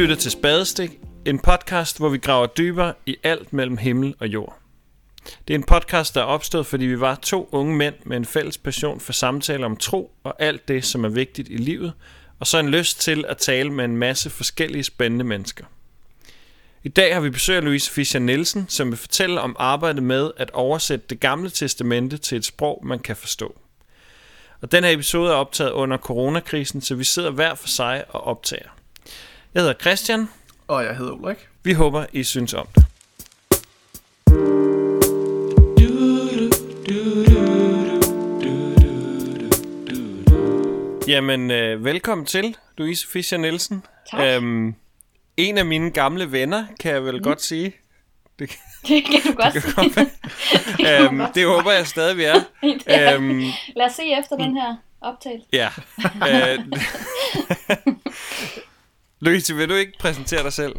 lytter til Spadestik, en podcast, hvor vi graver dybere i alt mellem himmel og jord. Det er en podcast, der er opstået, fordi vi var to unge mænd med en fælles passion for samtaler om tro og alt det, som er vigtigt i livet, og så en lyst til at tale med en masse forskellige spændende mennesker. I dag har vi besøg af Louise Fischer Nielsen, som vil fortælle om arbejdet med at oversætte det gamle testamente til et sprog, man kan forstå. Og den her episode er optaget under coronakrisen, så vi sidder hver for sig og optager. Jeg hedder Christian. Og jeg hedder Ulrik. Vi håber, I synes om det. Jamen, øh, velkommen til, Louise Fischer Nielsen. Tak. Øhm, en af mine gamle venner, kan jeg vel mm. godt sige. Det kan du godt Det kan sige. godt være. øhm, det håber jeg stadig, vi er. øhm, Lad os se efter den her optagelse. ja. Øh, Louise, vil du ikke præsentere dig selv?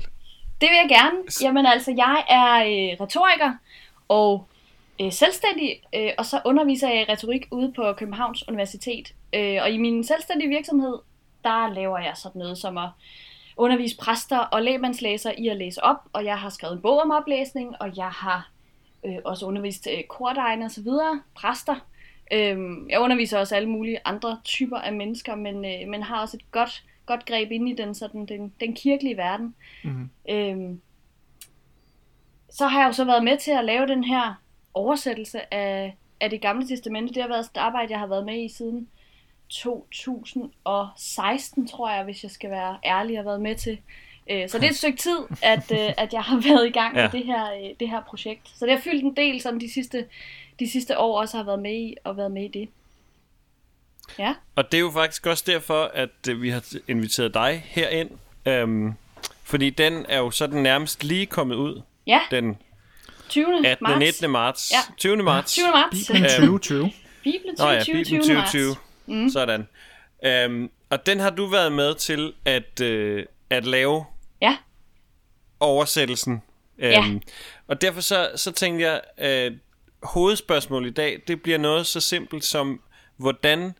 Det vil jeg gerne. Jamen altså, jeg er øh, retoriker og øh, selvstændig, øh, og så underviser jeg retorik ude på Københavns Universitet. Øh, og i min selvstændige virksomhed, der laver jeg sådan noget som at undervise præster og lægmandslæser i at læse op, og jeg har skrevet en bog om oplæsning, og jeg har øh, også undervist øh, kordegn og så videre, præster. Øh, jeg underviser også alle mulige andre typer af mennesker, men, øh, men har også et godt, godt greb ind i den, sådan, den, den kirkelige verden. Mhm. Øhm, så har jeg jo så været med til at lave den her oversættelse af, af det gamle testamente. Det har været et arbejde, jeg har været med i siden 2016, tror jeg, hvis jeg skal være ærlig, har været med til. Øh, Så det er et stykke tid, at, øh, at jeg har været i gang med Ja. det, her, øh, det her projekt. Så det har fyldt en del sådan de sidste, de sidste år også har været med i, og været med i det. Ja, Og det er jo faktisk også derfor, at øh, vi har inviteret dig herind. Øhm, fordi den er jo sådan nærmest lige kommet ud. ja Den 20. 18. marts. 19. marts. Ja. 20. marts. 20. marts. Bibelen Øhm, 2020. Bibelen Nå ja, 2020, Bibelen 20. marts. 2020. Mm. Sådan. Øhm, og den har du været med til at, øh, at lave Ja, oversættelsen. Øhm, Ja. Og derfor så, så tænkte jeg, at hovedspørgsmålet i dag, det bliver noget så simpelt som, hvordan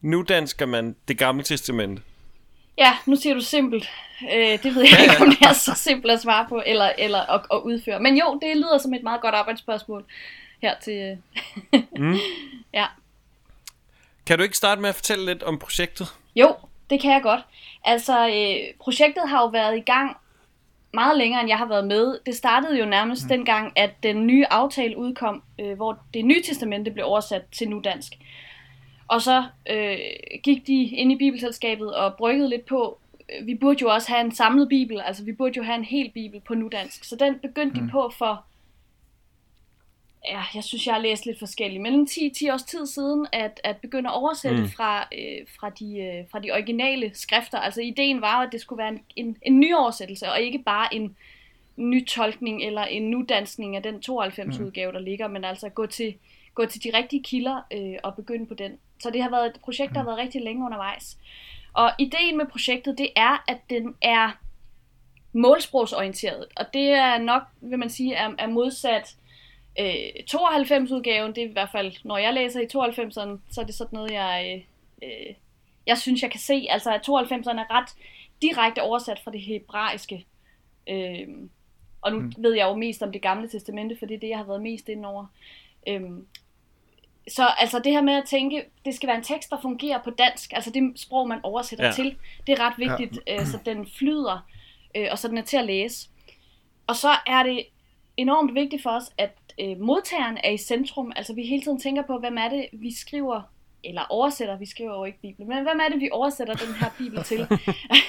nudansker man det gamle testamente? Ja, nu siger du simpelt. Øh, det ved jeg ikke, om det er så simpelt at svare på, eller, eller at, at udføre. Men jo, det lyder som et meget godt arbejdsspørgsmål her til... Mm. Ja, Kan du ikke starte med at fortælle lidt om projektet? jo, det kan jeg godt. Altså, øh, projektet har jo været i gang meget længere, end jeg har været med. Det startede jo nærmest mm. dengang, at den nye aftale udkom, øh, hvor det nye testamente blev oversat til nudansk. Og så øh, gik de ind i bibelselskabet og bryggede lidt på, øh, vi burde jo også have en samlet bibel, altså vi burde jo have en hel bibel på nudansk. Så den begyndte mm. de på for, ja, jeg synes, jeg har læst lidt forskelligt, mellem 10-10 års tid siden, at, at begynde at oversætte Mm. fra, øh, fra, de, øh, fra de originale skrifter. Altså ideen var, at det skulle være en, en, en ny oversættelse, og ikke bare en ny tolkning eller en nudanskning af den 92 Mm. udgave, der ligger, men altså gå til, gå til de rigtige kilder øh, og begynde på den. Så det har været et projekt, der har været rigtig længe undervejs. Og ideen med projektet, det er, at den er målsprogsorienteret. Og det er nok, vil man sige, er, er modsat øh, 92-udgaven. Det er i hvert fald, når jeg læser i 92'erne, så er det sådan noget, jeg, øh, øh, jeg synes, jeg kan se. Altså, at 92'erne er ret direkte oversat fra det hebraiske. Øh, og nu Mm. mm. ved jeg jo mest om det gamle testamente, for det er det, jeg har været mest inde over. Øhm, så altså det her med at tænke, det skal være en tekst, der fungerer på dansk, altså det sprog, man oversætter Ja. til, det er ret vigtigt, ja. øh, så den flyder, øh, og så den er til at læse. Og så er det enormt vigtigt for os, at øh, modtageren er i centrum, altså vi hele tiden tænker på, hvem er det, vi skriver, eller oversætter, vi skriver jo ikke Bibelen, men hvem er det, vi oversætter den her Bibel til?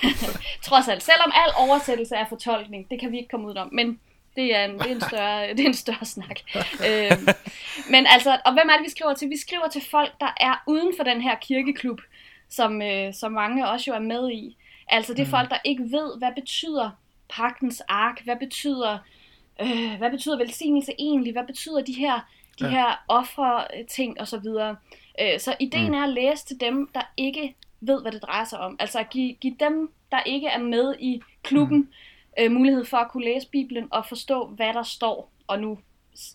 Trods alt, selvom al oversættelse er fortolkning, det kan vi ikke komme ud om, men det er en, det er en, større, det er en større snak. øhm, men altså, og hvem er det, vi skriver til? Vi skriver til folk, der er uden for den her kirkeklub, som, øh, som mange også jo er med i. Altså det er Mm. folk, der ikke ved, hvad betyder pagtens ark, hvad betyder, øh, hvad betyder velsignelse egentlig, hvad betyder de her, de Ja. her ofre ting og så videre. Øh, så ideen Mm. er at læse til dem, der ikke ved, hvad det drejer sig om. Altså at give, give dem, der ikke er med i klubben, mm. Øh, mulighed for at kunne læse Bibelen og forstå, hvad der står. Og nu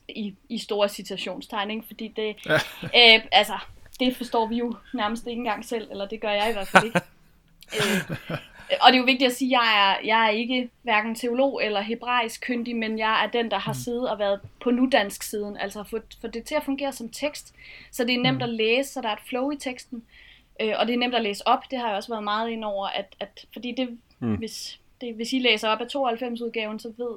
i, i store citationstegn, ikke? fordi det, Ja. øh, altså, det forstår vi jo nærmest ikke engang selv, eller det gør jeg i hvert fald ikke. øh, Og det er jo vigtigt at sige, at jeg er, jeg er ikke hverken teolog eller hebraisk kyndig, men jeg er den, der har mm. siddet og været på nudansk siden. Altså få, få det til at fungere som tekst, så det er nemt mm. at læse, så der er et flow i teksten. Øh, og det er nemt at læse op, det har jeg også været meget ind over, at, at fordi det, mm. hvis, det, hvis I læser op af 92-udgaven, så ved,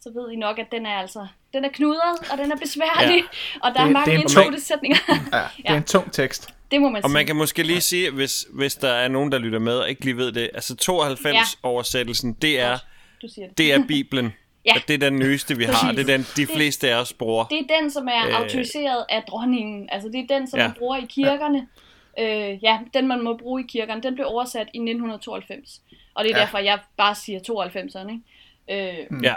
så ved I nok, at den er altså den er knudret, og den er besværlig, ja. og der det, er mange introducesætninger. ja, det er en tung tekst. Det må man og sige. man kan måske lige sige, hvis, hvis der er nogen, der lytter med og ikke lige ved det, altså 92-oversættelsen, det er, det. det er Bibelen. Ja. det er den nyeste, vi Præcis. har. Det er den, de fleste af os bruger. Det er den, som er øh, autoriseret af dronningen. Altså, det er den, som ja. man bruger i kirkerne. Ja. Øh, ja, den man må bruge i kirkerne. Den blev oversat i 1992. Og det er ja. derfor, jeg bare siger 92'erne. Ikke? Øh, ja.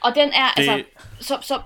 Og den er, det... altså, så, så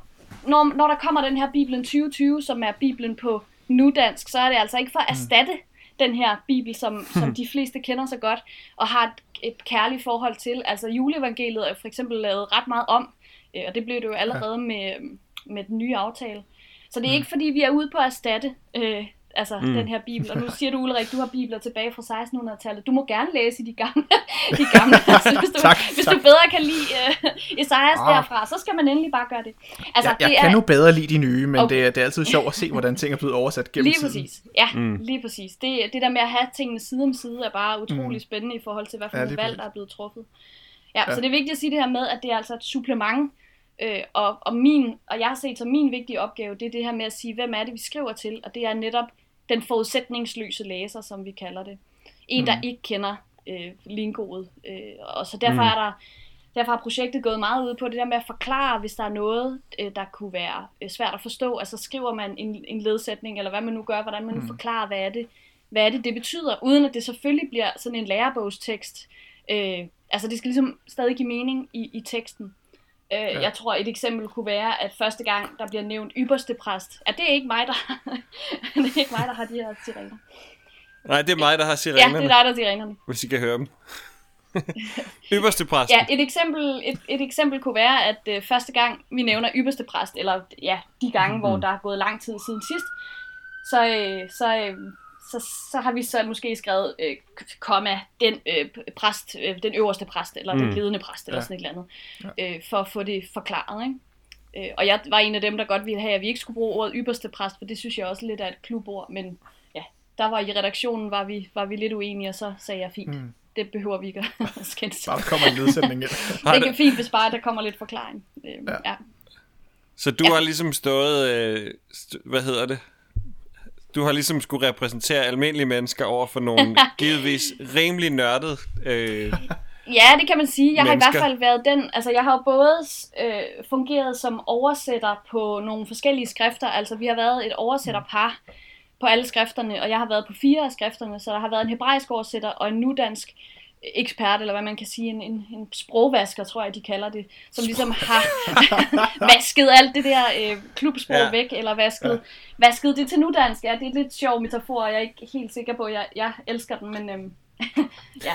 når, når der kommer den her Bibelen 2020, som er Bibelen på nudansk, så er det altså ikke for at mm. erstatte mm. den her Bibel, som, som de fleste kender så godt, og har et, et kærligt forhold til. Altså juleevangeliet er for eksempel lavet ret meget om, øh, og det blev det jo allerede ja. med, med den nye aftale. Så det er mm. ikke fordi, vi er ude på at erstatte øh, altså mm. den her bibel. Og nu siger du, Ulrik, du har bibler tilbage fra 1600-tallet. Du må gerne læse de gamle. de gamle. Altså, hvis du, tak, hvis tak. du bedre kan lide uh, Esajas ah. derfra, så skal man endelig bare gøre det. Altså, jeg, jeg det kan er... nu bedre lide de nye, men okay. det, er, det er altid sjovt at se, hvordan ting er blevet oversat gennem Lige præcis. Tiden. Ja, mm. lige præcis. Det, det der med at have tingene side om side er bare utrolig mm. spændende i forhold til, hvad for ja, valg, der er blevet truffet. Ja, ja, så det er vigtigt at sige det her med, at det er altså et supplement Øh, og, og, min, og jeg har set som min vigtige opgave, det er det her med at sige, hvem er det, vi skriver til, og det er netop den forudsætningsløse læser, som vi kalder det. En, mm. der ikke kender øh, lingoet. Øh, og så derfor mm. er der Derfor har projektet gået meget ud på det der med at forklare, hvis der er noget, øh, der kunne være øh, svært at forstå. Altså skriver man en, en ledsætning, eller hvad man nu gør, hvordan man nu mm. forklarer, hvad er, det, hvad er det, det betyder, uden at det selvfølgelig bliver sådan en lærebogstekst. Øh, altså det skal ligesom stadig give mening i, i teksten. Øh, ja. Jeg tror, et eksempel kunne være, at første gang, der bliver nævnt ypperste præst, at det er ikke mig, der, det er ikke mig, der har de her sirener. Nej, det er mig, der har sirenerne. Ja, det er dig, der har sirenerne. Hvis I kan høre dem. ypperste præst. Ja, et eksempel, et, et eksempel kunne være, at øh, første gang, vi nævner ypperste præst, eller ja, de gange, mm. hvor der er gået lang tid siden sidst, så, øh, så øh, så, så har vi så måske skrevet, øh, komma, den øh, præst, øh, den øverste præst, eller mm. den ledende præst, eller ja. sådan et eller andet, ja. øh, for at få det forklaret, ikke? Øh, og jeg var en af dem, der godt ville have, at vi ikke skulle bruge ordet ypperste præst, for det synes jeg også lidt er et klubord, men ja, der var i redaktionen, var vi, var vi lidt uenige, og så sagde jeg fint. Mm. Det behøver vi ikke at skændes. Bare kommer en nedsætning ind. det er fint, hvis bare der kommer lidt forklaring. Øh, ja. ja. Så du ja. har ligesom stået, øh, st- hvad hedder det, du har ligesom skulle repræsentere almindelige mennesker over for nogle givetvis rimelig nørdede øh, Ja, det kan man sige. Jeg mennesker. har i hvert fald været den, altså jeg har jo både øh, fungeret som oversætter på nogle forskellige skrifter, altså vi har været et oversætterpar på alle skrifterne, og jeg har været på fire af skrifterne, så der har været en hebraisk oversætter og en nudansk ekspert, eller hvad man kan sige, en, en, en sprogvasker, tror jeg, de kalder det, som ligesom har vasket alt det der øh, klubsprog ja. væk, eller vasket, ja. vasket det til nudansk. Ja, det er lidt sjov metafor, og jeg er ikke helt sikker på, jeg, jeg elsker den, men øhm, ja,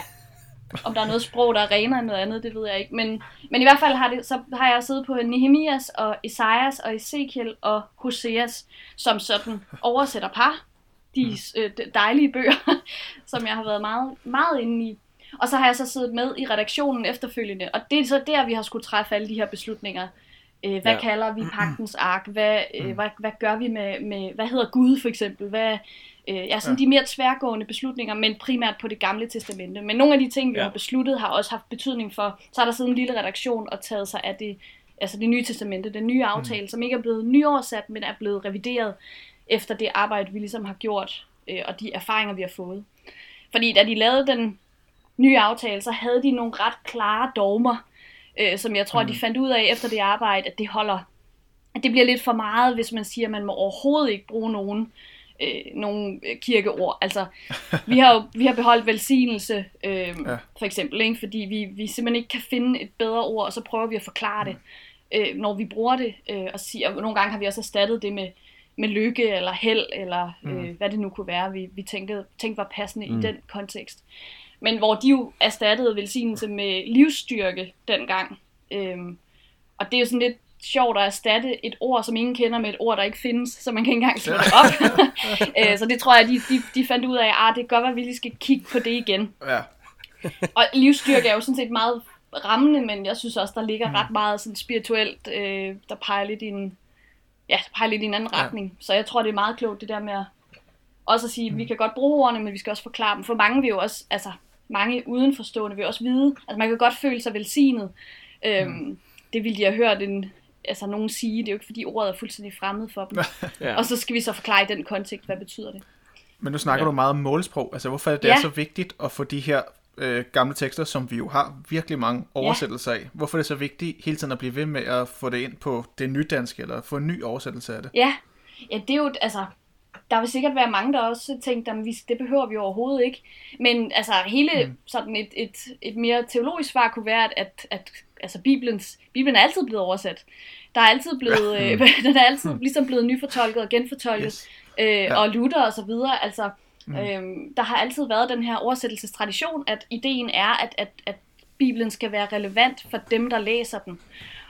om der er noget sprog, der er renere end noget andet, det ved jeg ikke. Men, men i hvert fald har, det, så har jeg siddet på Nehemias og Esajas og Ezekiel og Hoseas som sådan oversætter par. De mm. øh, dejlige bøger, som jeg har været meget, meget inde i. Og så har jeg så siddet med i redaktionen efterfølgende, og det er så der, vi har skulle træffe alle de her beslutninger. Øh, hvad ja. kalder vi pagtens ark? Hvad, øh, mm. hvad, hvad gør vi med, med, hvad hedder Gud for eksempel? Hvad, øh, ja, sådan ja. de mere tværgående beslutninger, men primært på det gamle testamente. Men nogle af de ting, vi ja. har besluttet, har også haft betydning for, så har der siddet en lille redaktion og taget sig af det, altså det nye testamente, den nye aftale, mm. som ikke er blevet nyoversat, men er blevet revideret efter det arbejde, vi ligesom har gjort, øh, og de erfaringer, vi har fået. Fordi da de lavede den nye aftale, så havde de nogle ret klare dogmer, øh, som jeg tror, mm. de fandt ud af efter det arbejde, at det holder, at det bliver lidt for meget, hvis man siger, at man må overhovedet ikke bruge nogen øh, nogle kirkeord. Altså, vi har jo vi har beholdt velsignelse, øh, ja. for eksempel, ikke? fordi vi, vi simpelthen ikke kan finde et bedre ord, og så prøver vi at forklare det, mm. øh, når vi bruger det. Øh, og, siger, og nogle gange har vi også erstattet det med, med lykke eller held, eller øh, mm. hvad det nu kunne være, vi, vi tænkte, tænkte var passende mm. i den kontekst men hvor de jo erstattede velsignelse med livsstyrke dengang. Øhm, og det er jo sådan lidt sjovt at erstatte et ord, som ingen kender med et ord, der ikke findes, så man kan ikke engang slå det op. øh, så det tror jeg, de, de, de fandt ud af, at ah, det kan godt være, at vi lige skal kigge på det igen. Ja. og livsstyrke er jo sådan set meget rammende, men jeg synes også, der ligger ret meget sådan spirituelt, øh, der peger lidt i en, ja, peger lidt i en anden Ja. retning. Så jeg tror, det er meget klogt, det der med at også at sige, at vi kan godt bruge ordene, men vi skal også forklare dem. For mange vil jo også, altså mange udenforstående vil også vide, altså man kan godt føle sig velsignet. Øhm, Det ville de have hørt en, altså nogen sige, det er jo ikke fordi ordet er fuldstændig fremmed for dem. Ja. Og så skal vi så forklare i den kontekst, hvad betyder det. Men nu snakker Ja. du meget om målsprog. Altså, hvorfor er det Ja. så vigtigt at få de her øh, gamle tekster, som vi jo har virkelig mange oversættelser af. Hvorfor er det så vigtigt hele tiden at blive ved med at få det ind på det nydanske, eller få en ny oversættelse af det? Ja, ja det er jo, altså, der vil sikkert være mange, der også tænker, at det behøver vi overhovedet ikke. Men altså, hele mm. sådan et, et, et mere teologisk svar kunne være, at, at, at altså, Bibelens, Bibelen er altid blevet oversat. Der er altid blevet, ja. øh, den er altid ligesom blevet nyfortolket og genfortolket. Yes. øh, Ja. og Luther og så videre. Altså, mm. øhm, der har altid været den her oversættelsestradition, at ideen er, at, at, at Bibelen skal være relevant for dem, der læser den.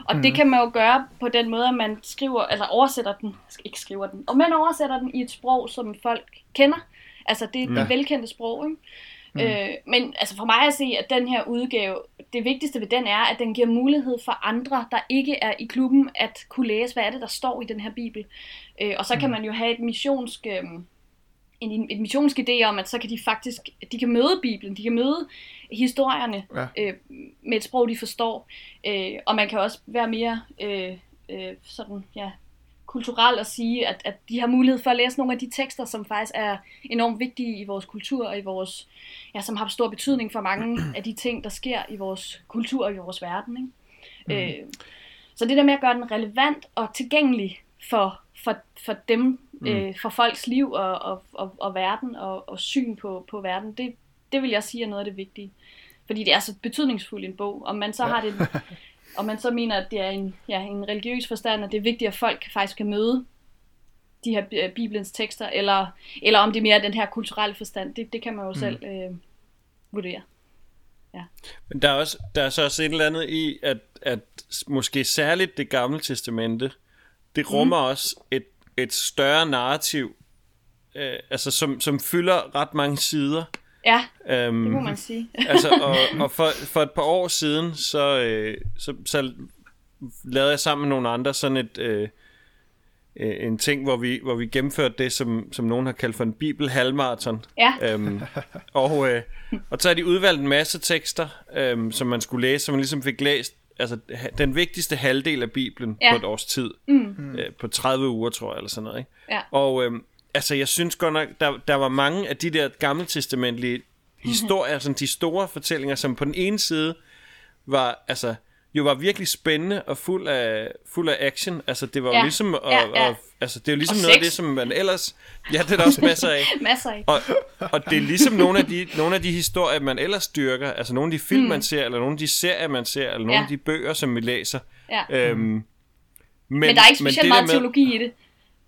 Og mm. det kan man jo gøre på den måde, at man skriver, eller oversætter den, ikke skriver den, og man oversætter den i et sprog, som folk kender. Altså det, det Ja. velkendte sprog, ikke? Mm. Øh, men altså for mig at se, at den her udgave, det vigtigste ved den er, at den giver mulighed for andre, der ikke er i klubben, at kunne læse, hvad er det, der står i den her bibel. Øh, og så kan man jo have et missionsk, øh, en, et missionsk idé om, at så kan de faktisk, de kan møde Bibelen, de kan møde historierne Ja. øh, med et sprog, de forstår. Øh, og man kan også være mere øh, øh, sådan, ja, kulturel og sige, at, at de har mulighed for at læse nogle af de tekster, som faktisk er enormt vigtige i vores kultur og i vores, ja, som har stor betydning for mange af de ting, der sker i vores kultur og i vores verden. Ikke? Mm. Øh, så det der med at gøre den relevant og tilgængelig for, for, for dem, mm. øh, for folks liv og, og, og, og verden og, og syn på, på verden, det, det vil jeg sige er noget af det vigtige. Fordi det er så betydningsfuld en bog. Om man så ja. har det, om man så mener, at det er en, ja, en religiøs forstand, og det er vigtigt, at folk faktisk kan møde de her øh, Bibelens tekster, eller, eller om det er mere den her kulturelle forstand, det, det kan man jo mm. selv øh, vurdere. Men der er, også, der er så også et eller andet i, at, at måske særligt det gamle testamente, det rummer mm. også et, et større narrativ, øh, altså som, som fylder ret mange sider. Ja, Øhm, det må man sige. altså, og, og for, for et par år siden, så, øh, så, så lavede jeg sammen med nogle andre sådan et, øh, øh, en ting, hvor vi, hvor vi gennemførte det, som, som nogen har kaldt for en bibel halvmarathon. Ja, Øhm, og, øh, og så har de udvalgt en masse tekster, øhm, som man skulle læse, som man ligesom fik læst, altså den vigtigste halvdel af Bibelen Ja. på et års tid. Mm. Øh, på 30 uger, tror jeg, eller sådan noget. Ikke? Ja. Og øhm, altså, jeg synes godt nok, der, der var mange af de der gamle testamentlige historier, sådan de store fortællinger, som på den ene side var, altså, jo var virkelig spændende og fuld af, fuld af action. Altså, det var jo Ja. ligesom, og, Ja, ja. Og, altså, det er jo ligesom Og noget af det, som man ellers... Ja, det er der også masser af. masser af. Og, og det er ligesom nogle af, de, nogle af de historier, man ellers dyrker, altså nogle af de film, mm. man ser, eller nogle af de serier, man ser, eller nogle Ja. af de bøger, som vi læser. Ja. Øhm, men, Men der er ikke specielt meget der teologi i det.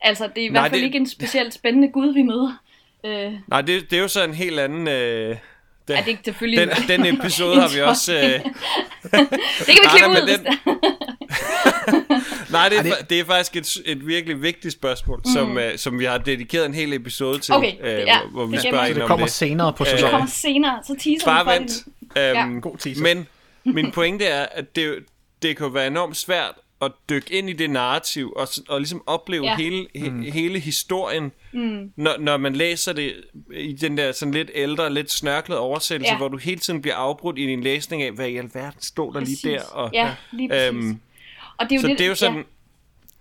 Altså, det er i Nej, hvert fald det- ikke en specielt spændende Gud, vi møder. Øh, Nej, det, det er jo så en helt anden... Øh, den, er det ikke selvfølgelig... den, den episode har vi også... Øh, det kan vi Nej, klippe ud, den- det nej, det er, Ej, det- det er faktisk et, et virkelig vigtigt spørgsmål, mm. som, øh, som vi har dedikeret en hel episode til, Okay, det- ja, hvor, hvor vi det spørger gemmer ind Det om kommer det. senere på Øh, Det sæsonen. kommer senere, så teaser Bare vent. det Øhm, Ja. God teaser. Men min pointe er, at det, det kan være enormt svært at dykke ind i det narrativ og, og ligesom opleve ja. Hele, he, hele historien, mm. når, når man læser det i den der sådan lidt ældre, lidt snørklede oversættelse, ja. Hvor du hele tiden bliver afbrudt i din læsning af, hvad i alverden stod der lige Præcis. der. Og, Ja, lige præcis. øhm, og det er jo så det, det er jo sådan, Ja,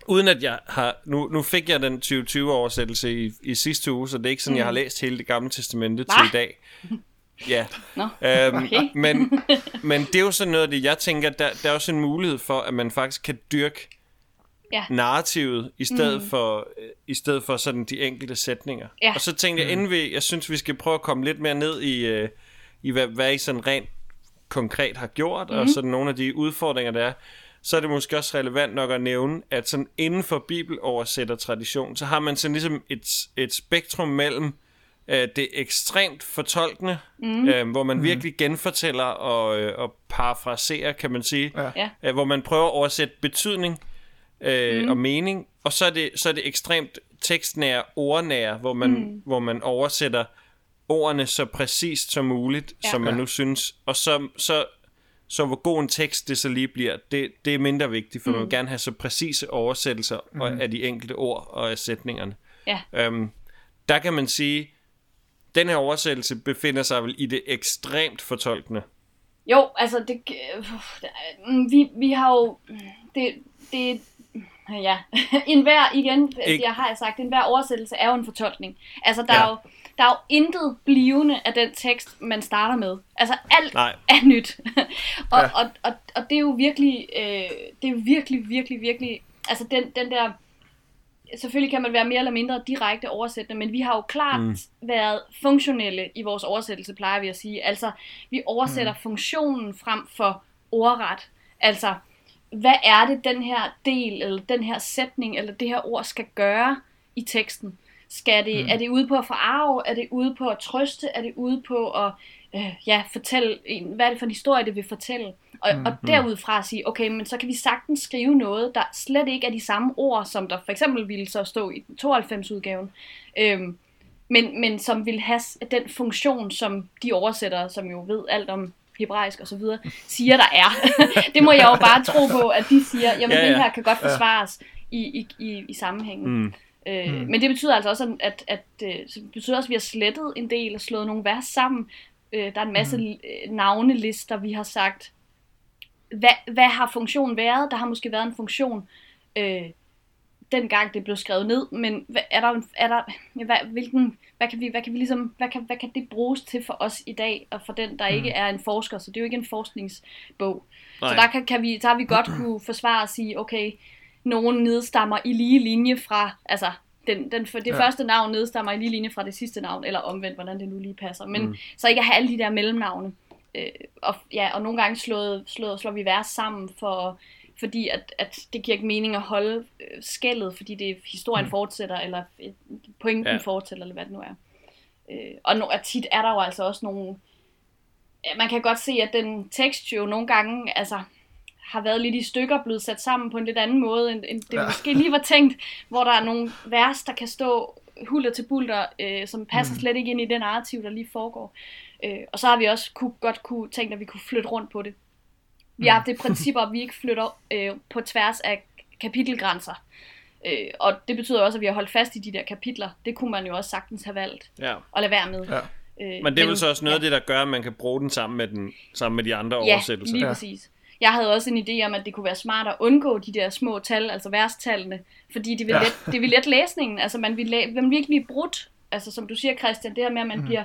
uden at jeg har, nu, nu fik jeg den 2020-oversættelse i, i sidste uge, så det er ikke sådan, mm. jeg har læst hele det gamle testamente til Hva? i dag. Ja, Nå, øhm, okay. men, men det er jo sådan noget af det, jeg tænker, der, der er også en mulighed for, at man faktisk kan dyrke Ja. narrativet, i stedet, mm. for, øh, i stedet for sådan de enkelte sætninger. Ja. Og så tænkte jeg, inden vi, jeg synes, vi skal prøve at komme lidt mere ned i, øh, i hvad, hvad I sådan rent konkret har gjort, mm. og sådan nogle af de udfordringer, der er, så er det måske også relevant nok at nævne, at sådan inden for bibeloversætter-tradition, så har man sådan ligesom et, et spektrum mellem øh, det ekstremt fortolkende, mm. øh, hvor man mm. virkelig genfortæller og, øh, og parafraserer, kan man sige, Ja. Øh, hvor man prøver at oversætte betydning øh, mm. og mening, og så er det, så er det ekstremt tekstnære, ordnære, hvor man, mm. hvor man oversætter ordene så præcist som muligt, ja. som man Ja. nu synes, og så, så, så hvor god en tekst det så lige bliver, det, det er mindre vigtigt, for mm. man vil gerne have så præcise oversættelser mm. af de enkelte ord og af sætningerne. Ja. Øhm, der kan man sige, den her oversættelse befinder sig vel i det ekstremt fortolkende. Jo, altså det, øh, mm, vi, vi har jo, det, det, ja, en hver, igen, Ikke- jeg har sagt, en hver oversættelse er jo en fortolkning. Altså der, Ja. er jo, der er jo intet blivende af den tekst, man starter med. Altså alt Nej. er nyt. og, Ja. ja. og, og, og det er jo virkelig, øh, det er jo virkelig, virkelig, virkelig, altså den, den der, selvfølgelig kan man være mere eller mindre direkte oversættende, men vi har jo klart mm. været funktionelle i vores oversættelse, plejer vi at sige. Altså, vi oversætter mm. funktionen frem for ordret. Altså, hvad er det, den her del, eller den her sætning, eller det her ord skal gøre i teksten? Skal det, mm. Er det ude på at forarve? Er det ude på at trøste? Er det ude på at øh, ja, fortælle, en, hvad er det for en historie, det vil fortælle? Og, mm. og derudfra sige, okay, men så kan vi sagtens skrive noget, der slet ikke er de samme ord, som der for eksempel ville så stå i 92-udgaven. Øhm, men, men som vil have den funktion, som de oversættere, som jo ved alt om hebraisk og så videre, siger, der er. det må jeg jo bare tro på, at de siger, jamen Ja, ja, ja. det her kan godt forsvares i, i, i, i sammenhængen. Mm. Øh, Men det betyder altså også, at, at, øh, så det betyder også, at vi har slettet en del og slået nogle vers sammen. Øh, der er en masse mm. navnelister, vi har sagt. Hvad, hvad har funktionen været? Der har måske været en funktion, øh, dengang det blev skrevet ned, men hvad, er der, en- er der ja, hvad, hvilken, hvad kan vi, hvad kan vi ligesom, hvad kan, hvad kan det bruges til for os i dag, og for den, der ikke er en forsker, så det er jo ikke en forskningsbog. Nej. Så der kan, kan vi, der har vi godt kunne forsvare og sige, okay, nogen nedstammer i lige linje fra, altså den, den, for det ja. første navn nedstammer i lige linje fra det sidste navn, eller omvendt, hvordan det nu lige passer. Men mm. så ikke at have alle de der mellemnavne. Øh, og, ja, og nogle gange slået, slået, slår vi vers sammen, for, fordi at, at det giver ikke mening at holde øh, skældet, fordi det historien mm. fortsætter, eller øh, pointen Ja. fortsætter, eller hvad det nu er. Øh, og, no, og tit er der jo altså også nogle... Man kan godt se, at den tekst jo nogle gange altså, har været lidt i stykker, blevet sat sammen på en lidt anden måde, end, end det ja. måske lige var tænkt, hvor der er nogle vers, der kan stå hulter til bulter, øh, som passer mm. slet ikke ind i den narrativ, der lige foregår. Øh, og så har vi også kunne, godt kunne tænkt, at vi kunne flytte rundt på det. Vi har haft det princip, at vi ikke flytter øh, på tværs af kapitelgrænser. Øh, og det betyder også, at vi har holdt fast i de der kapitler. Det kunne man jo også sagtens have valgt Ja. at lade være med. Ja. Øh, Men det er vel så også noget af det, der gør, at man kan bruge den sammen med, den, sammen med de andre Ja, oversættelser. lige Ja. præcis. Jeg havde også en idé om, at det kunne være smart at undgå de der små tal, altså værstallene, fordi det vil, Ja. let, det vil let læsningen. Altså man vil, man vil ikke blive brudt. Altså som du siger, Christian, det her med, at man mm. bliver...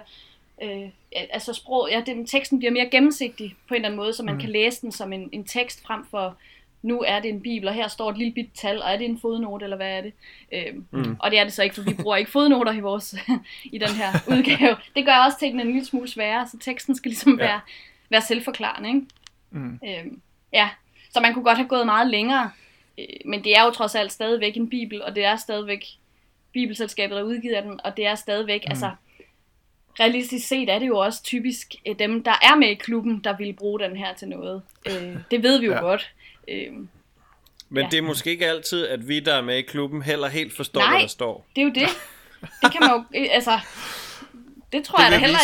Øh, altså sprog, ja, den, teksten bliver mere gennemsigtig på en eller anden måde, så man mm. kan læse den som en, en tekst frem for, nu er det en bibel, og her står et lille bit tal, og er det en fodnote, eller hvad er det? Øhm, mm. Og det er det så ikke, for vi bruger ikke fodnoter i vores i den her udgave. Det gør også tingene en lille smule sværere, så teksten skal ligesom Ja. være, være selvforklarende, ikke? Mm. Øhm, ja, så man kunne godt have gået meget længere, øh, men det er jo trods alt stadigvæk en bibel, og det er stadigvæk bibelselskabet, der udgiver den, og det er stadigvæk, mm. altså realistisk set er det jo også typisk øh, dem, der er med i klubben, der vil bruge den her til noget. Øh, det ved vi jo Ja. godt. Øh, Men Ja. det er måske ikke altid, at vi, der er med i klubben, heller helt forstår, Nej. hvad der står. det er jo det. Det kan man jo, øh, altså, det tror Det jeg da heller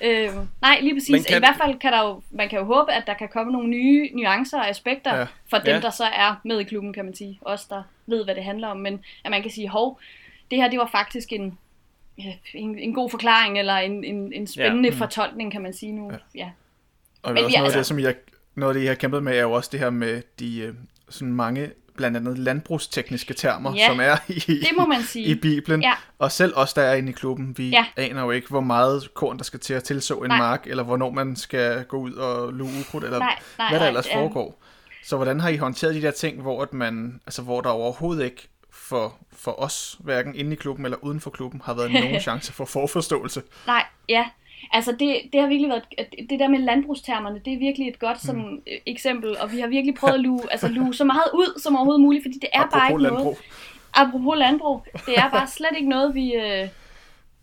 ikke. øh, nej, lige præcis. Men Kan... I hvert fald kan der jo, man kan jo håbe, at der kan komme nogle nye nuancer og aspekter Ja. for dem, Ja. der så er med i klubben, kan man sige. Os, der ved, hvad det handler om. Men at man kan sige, hov, det her, det var faktisk en, en, en god forklaring, eller en, en, en spændende ja. fortolkning, kan man sige nu. Ja. ja. Og det Men er også er noget af det, altså- som har, noget af det, I har kæmpet med, er jo også det her med de øh, sådan mange, blandt andet landbrugstekniske termer, Ja, som er i, Det må man sige. i Bibelen. Ja. Og selv os, der er inde i klubben, vi Ja. aner jo ikke, hvor meget korn, der skal til at tilså en Nej. mark, eller hvornår man skal gå ud og luge ukrudt, eller Nej, nej, hvad der nej, ellers ja. foregår. Så hvordan har I håndteret de der ting, hvor, at man, altså, hvor der overhovedet ikke for, for os, hverken inde i klubben eller uden for klubben, har været nogen chance for forforståelse? Nej, ja. Altså det, det har virkelig været, det der med landbrugstermerne, det er virkelig et godt sådan, Mm. øh, eksempel, og vi har virkelig prøvet at luge, altså luge så meget ud som overhovedet muligt, fordi det er bare ikke landbrug. noget. Apropos landbrug, det er bare slet ikke noget, vi, øh,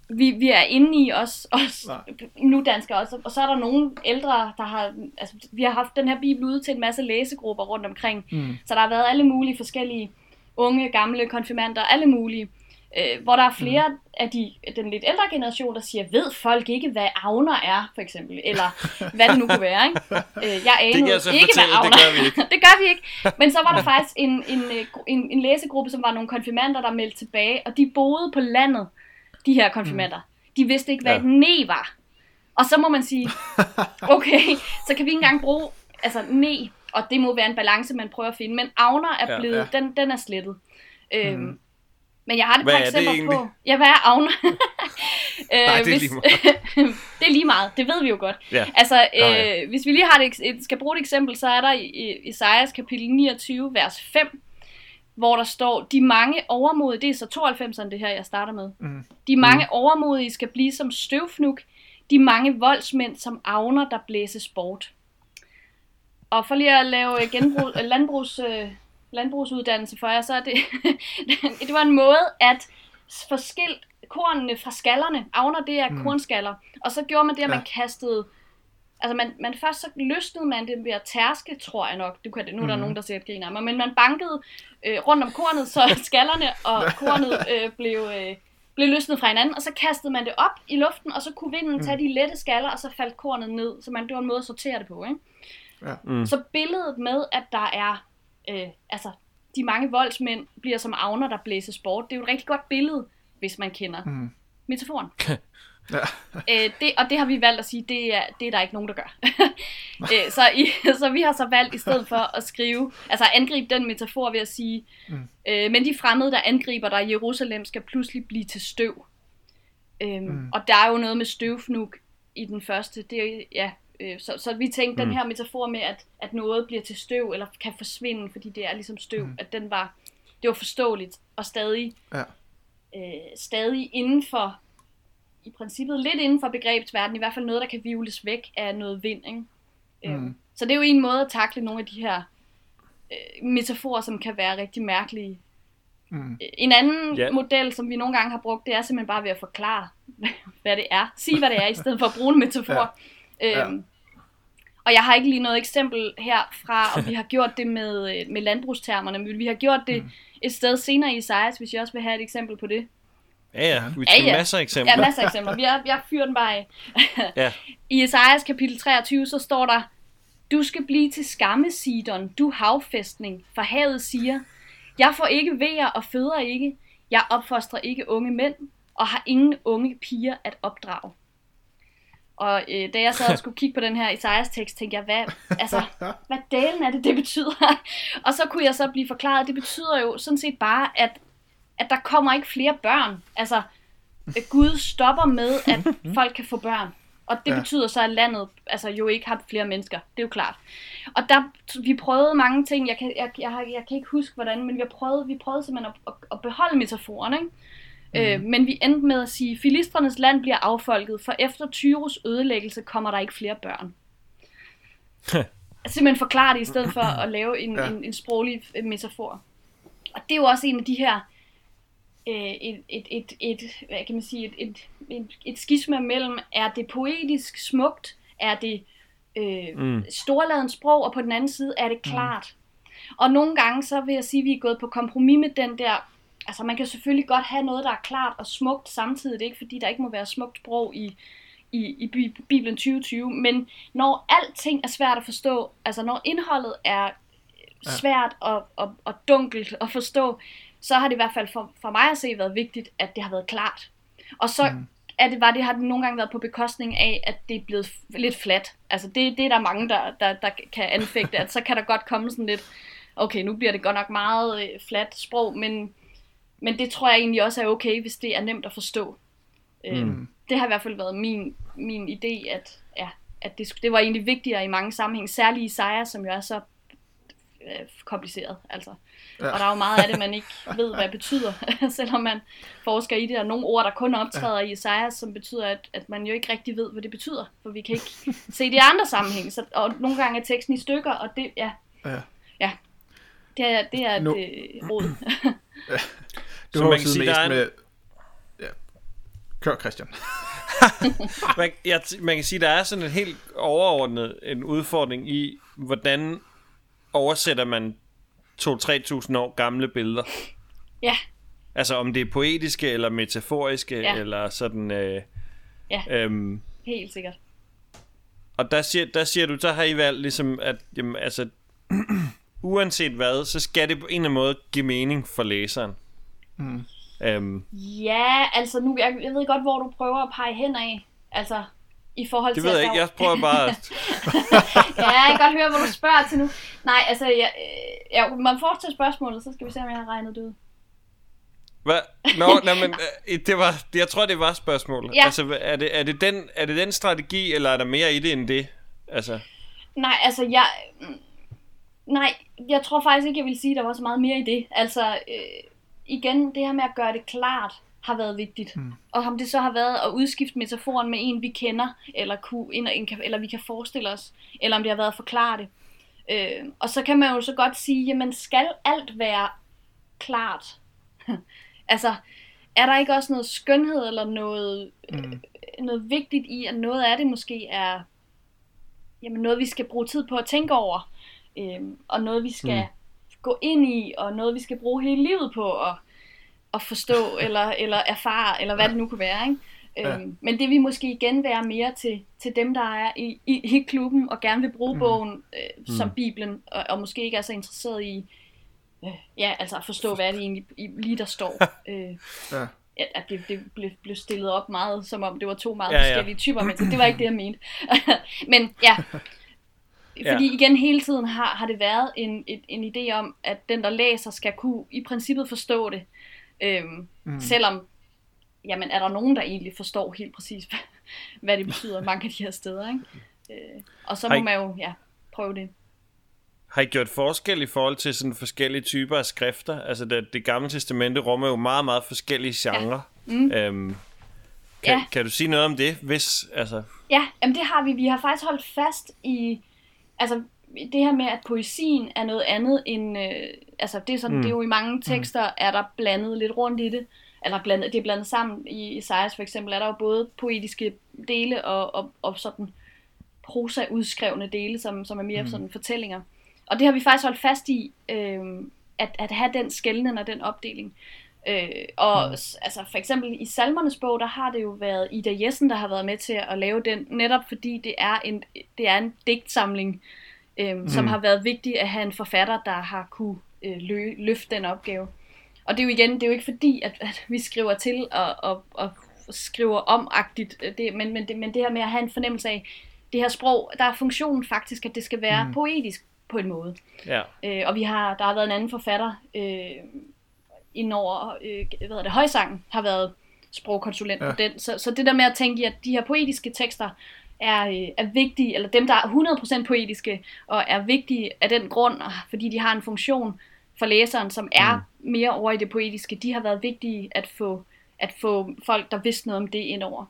vi, vi er inde i os, os Nej. nu danskere også. Og så er der nogle ældre, der har, altså vi har haft den her bibel ude til en masse læsegrupper rundt omkring, Mm. så der har været alle mulige forskellige unge, gamle konfirmander, alle mulige. Øh, hvor der er flere mm. af de, den lidt ældre generation, der siger, ved folk ikke, hvad avner er, for eksempel, eller hvad det nu kunne være. Ikke? Øh, jeg anede det jeg ikke, fortælle, hvad avner det gør vi ikke. det gør vi ikke. Men så var der faktisk en, en, øh, en, en læsegruppe, som var nogle konfirmander, der meldte tilbage, og de boede på landet, de her konfirmander. Mm. De vidste ikke, hvad ja. et ne var. Og så må man sige, okay, så kan vi ikke engang bruge altså ne, og det må være en balance, man prøver at finde. Men avner er blevet, ja. ja, den, den er slettet. Øhm, Men jeg har det Hvad par er det eksempler egentlig? på. Ja, hvad er avner? øh, Nej, det er hvis- lige meget. det er lige meget, det ved vi jo godt. Ja. Altså, øh, Nå, ja. hvis vi lige har et, eks- et, skal bruge et eksempel, så er der i, i Isaias kapitel 29, vers 5, hvor der står, de mange overmodige, det er så 92'erne det her, jeg starter med. Mm. De mange mm. overmodige skal blive som støvfnuk, de mange voldsmænd som avner, der blæses bort. Og for lige at lave øh, genbrug, øh, landbrugs, øh, landbrugsuddannelse for jer, så er det, det var en måde at få skilt kornene fra skallerne. Avner, det er mm. kornskaller. Og så gjorde man det, at Ja. man kastede... Altså, man, man først så løsnede man det ved at tærske, tror jeg nok. Du kan det, nu er der Mhm. nogen, der siger, at griner mig. Men man bankede øh, rundt om kornet, så skallerne og kornet øh, blev, øh, blev løsnet fra hinanden. Og så kastede man det op i luften, og så kunne vinden tage de lette skaller, og så faldt kornet ned. Så man, det var en måde at sortere det på, ikke? Mm. Så billedet med, at der er, øh, altså, de mange voldsmænd bliver som avner, der blæses bort, det er jo et rigtig godt billede, hvis man kender Mm. metaforen. Ja. øh, det, og det har vi valgt at sige, det er, det er der ikke nogen, der gør. øh, så, i, så vi har så valgt i stedet for at skrive, altså angribe den metafor ved at sige, Mm. øh, men de fremmede, der angriber dig i Jerusalem, skal pludselig blive til støv. Øhm, Mm. Og der er jo noget med støvfnug i den første. Det er, ja, øh, så, så vi tænkte, Mm. den her metafor med, at, at noget bliver til støv, eller kan forsvinde, fordi det er ligesom støv, Mm. at den var, det var forståeligt, og stadig, Ja. øh, stadig inden for, i princippet lidt inden for begrebsverdenen, i hvert fald noget, der kan vivles væk af noget vind. Ikke? Mm. Øhm, så det er jo en måde at takle nogle af de her øh, metaforer, som kan være rigtig mærkelige. Mm. Øh, En anden Ja. ja. model, som vi nogle gange har brugt, det er simpelthen bare ved at forklare, hvad det er. Sige, hvad det er, i stedet for at bruge en metafor. Ja. Øhm, og jeg har ikke lige noget eksempel herfra, og vi har gjort det med, øh, med landbrugstermerne, men vi har gjort det Mm. et sted senere i Isaias, hvis jeg også vil have et eksempel på det. Ja, ja. Vi Ja, skal ja. masser af eksempler. Ja, masser af eksempler. Vi har, jeg fyrer den bare af. Ja. I Esajas kapitel 23, så står der, Du skal blive til skamme, Sidon, du havfæstning, for havet siger, Jeg får ikke vejer og føder ikke, jeg opfostrer ikke unge mænd, og har ingen unge piger at opdrage. Og øh, da jeg sad og skulle kigge på den her Isaias tekst, tænkte jeg, hvad, altså, hvad delen er det, det betyder? og så kunne jeg så blive forklaret, det betyder jo sådan set bare, at, at der kommer ikke flere børn. Altså, at Gud stopper med, at folk kan få børn. Og det Ja. betyder så, at landet altså, jo ikke har flere mennesker. Det er jo klart. Og der, vi prøvede mange ting. Jeg kan, jeg, jeg, jeg kan ikke huske, hvordan, men vi, prøvet, vi prøvede simpelthen at, at, at beholde metaforen. Ikke? Mm. Øh, men vi endte med at sige, filistrenes land bliver affolket, for efter Tyrus ødelæggelse kommer der ikke flere børn. Simpelthen forklare det, i stedet for at lave en, Ja. en, en sproglig øh, metafor. Og det er jo også en af de her øh, et, et, et, et, hvad kan man sige, et, et, et, et skisma mellem, er det poetisk smukt, er det øh, Mm. mm. storladens sprog, og på den anden side er det klart. Mm. Og nogle gange, så vil jeg sige, at vi er gået på kompromis med den der, altså man kan selvfølgelig godt have noget, der er klart og smukt samtidig, det er ikke fordi, der ikke må være smukt sprog i, i, i Bi- Bibelen 2020, men når alting er svært at forstå, altså når indholdet er svært og, og, og dunkelt at forstå, så har det i hvert fald for, for mig at se været vigtigt, at det har været klart. Og så Mm. er det, var det, har det nogle gange været på bekostning af, at det er blevet lidt fladt. Altså det, det er der mange, der, der, der kan anfægte, at så kan der godt komme sådan lidt, okay, nu bliver det godt nok meget øh, fladt sprog, men, men det tror jeg egentlig også er okay, hvis det er nemt at forstå. Mm. Mm. Det har i hvert fald været min, min idé, at, ja, at det, det var egentlig vigtigere i mange sammenhænge, særligt i Isaiah, som jo er så øh, kompliceret. Altså. Ja. Og der er jo meget af det, man ikke ved, hvad det betyder, selvom man forsker i det. Og nogle ord, der kun optræder ja. i Isaiah, som betyder, at, at man jo ikke rigtig ved, hvad det betyder. For vi kan ikke se det i andre sammenhænge. Så, og nogle gange er teksten i stykker, og det, ja, Ja. ja. Det er, det er et øh, råd. Du Så har man kan sige, mest der er en- med... Ja. Kør, Christian. man, jeg, man kan sige, der er sådan en helt overordnet en udfordring i, hvordan oversætter man 2-3.000 år gamle billeder. Ja. Altså om det er poetiske eller metaforiske, Ja. eller sådan... Øh, Ja. øhm, Helt sikkert. og der siger, der siger du, så har I valgt ligesom, at jamen, altså, uanset hvad, så skal det på en eller anden måde give mening for læseren. Mm. Øhm, Ja, altså nu, jeg, jeg ved godt, hvor du prøver at pege hen af. Altså, i forhold det til... ved at jeg ikke, jeg prøver bare... at- ja, jeg kan godt høre, hvor du spørger til nu. Nej, altså, jeg, ja, man får til spørgsmålet, så skal vi se, om jeg har regnet det ud. Hvad? Nå, nej, men øh, det var, jeg tror, det var spørgsmålet. Ja. Altså, er det, er, det den, er det den strategi, eller er der mere i det end det? Altså, Nej, altså, jeg... mm, Nej, jeg tror faktisk ikke, jeg vil sige, at der var så meget mere i det. Altså, øh, igen, det her med at gøre det klart, har været vigtigt. Mm. Og om det så har været at udskifte metaforen med en, vi kender, eller, kunne, en, en, eller vi kan forestille os, eller om det har været at forklare det. Øh, og så kan man jo så godt sige, jamen skal alt være klart? altså, er der ikke også noget skønhed, eller noget, mm. noget vigtigt i, at noget af det måske er jamen, noget, vi skal bruge tid på at tænke over, øhm, og noget, vi skal mm. Gå ind i, og noget, vi skal bruge hele livet på at, at forstå, eller, eller erfare, eller hvad det nu kunne være. Ikke? Ja. Øhm, men det vil måske igen være mere til, til dem, der er i, i, i klubben, og gerne vil bruge mm. bogen øh, som Bibelen, og, og måske ikke er så interesseret i, øh, ja, altså at forstå, hvad det egentlig lige der står. Øh, Ja. at, det, det blev, blev stillet op meget, som om det var to meget Ja, ja, ja. forskellige typer, men det var ikke det, jeg mente. men ja, Ja. fordi igen hele tiden har, har det været en, et, en idé om, at den, der læser, skal kunne i princippet forstå det. Øhm, mm. Selvom, jamen er der nogen, der egentlig forstår helt præcis, hvad, hvad det betyder mange af de her steder. Ikke? Øh, og så må Hej. man jo ja, prøve det. har I gjort forskel i forhold til sådan forskellige typer af skrifter? Altså, det, det gamle testamente rummer jo meget, meget forskellige genrer. Ja. Mm. Øhm, kan, Ja. kan du sige noget om det? Hvis, altså, Ja, jamen det har vi. Vi har faktisk holdt fast i, altså det her med, at poesien er noget andet end, øh, altså det er, sådan, mm. det er jo i mange tekster, mm. er der blandet lidt rundt i det, eller blandet, det er blandet sammen. I Isaias for eksempel er der jo både poetiske dele og, og, og sådan prosa udskrevne dele, som, som er mere mm. sådan fortællinger. Og det har vi faktisk holdt fast i, øh, at, at have den skældning og den opdeling. Øh, og mm. altså for eksempel i Salmernes bog, der har det jo været Ida Jessen, der har været med til at lave den, netop fordi det er en, det er en digtsamling, øh, mm. som har været vigtigt at have en forfatter, der har kunne øh, lø, løfte den opgave. Og det er jo igen, det er jo ikke fordi, at, at vi skriver til og, og, og skriver omagtigt, øh, det, men, men, det, men det her med at have en fornemmelse af, det her sprog, der er funktionen faktisk, at det skal være mm. poetisk på en måde. ja. Øh, og vi har, der har været en anden forfatter øh, indover, øh, hvad hedder det, højsangen, har været sprogkonsulent ja. På den. Så, så det der med at tænke i, at de her poetiske tekster er, øh, er vigtige, eller dem, der er 100% poetiske, og er vigtige af den grund, fordi de har en funktion for læseren, som er mm. mere over i det poetiske, de har været vigtige at få, at få folk, der vidste noget om det indover.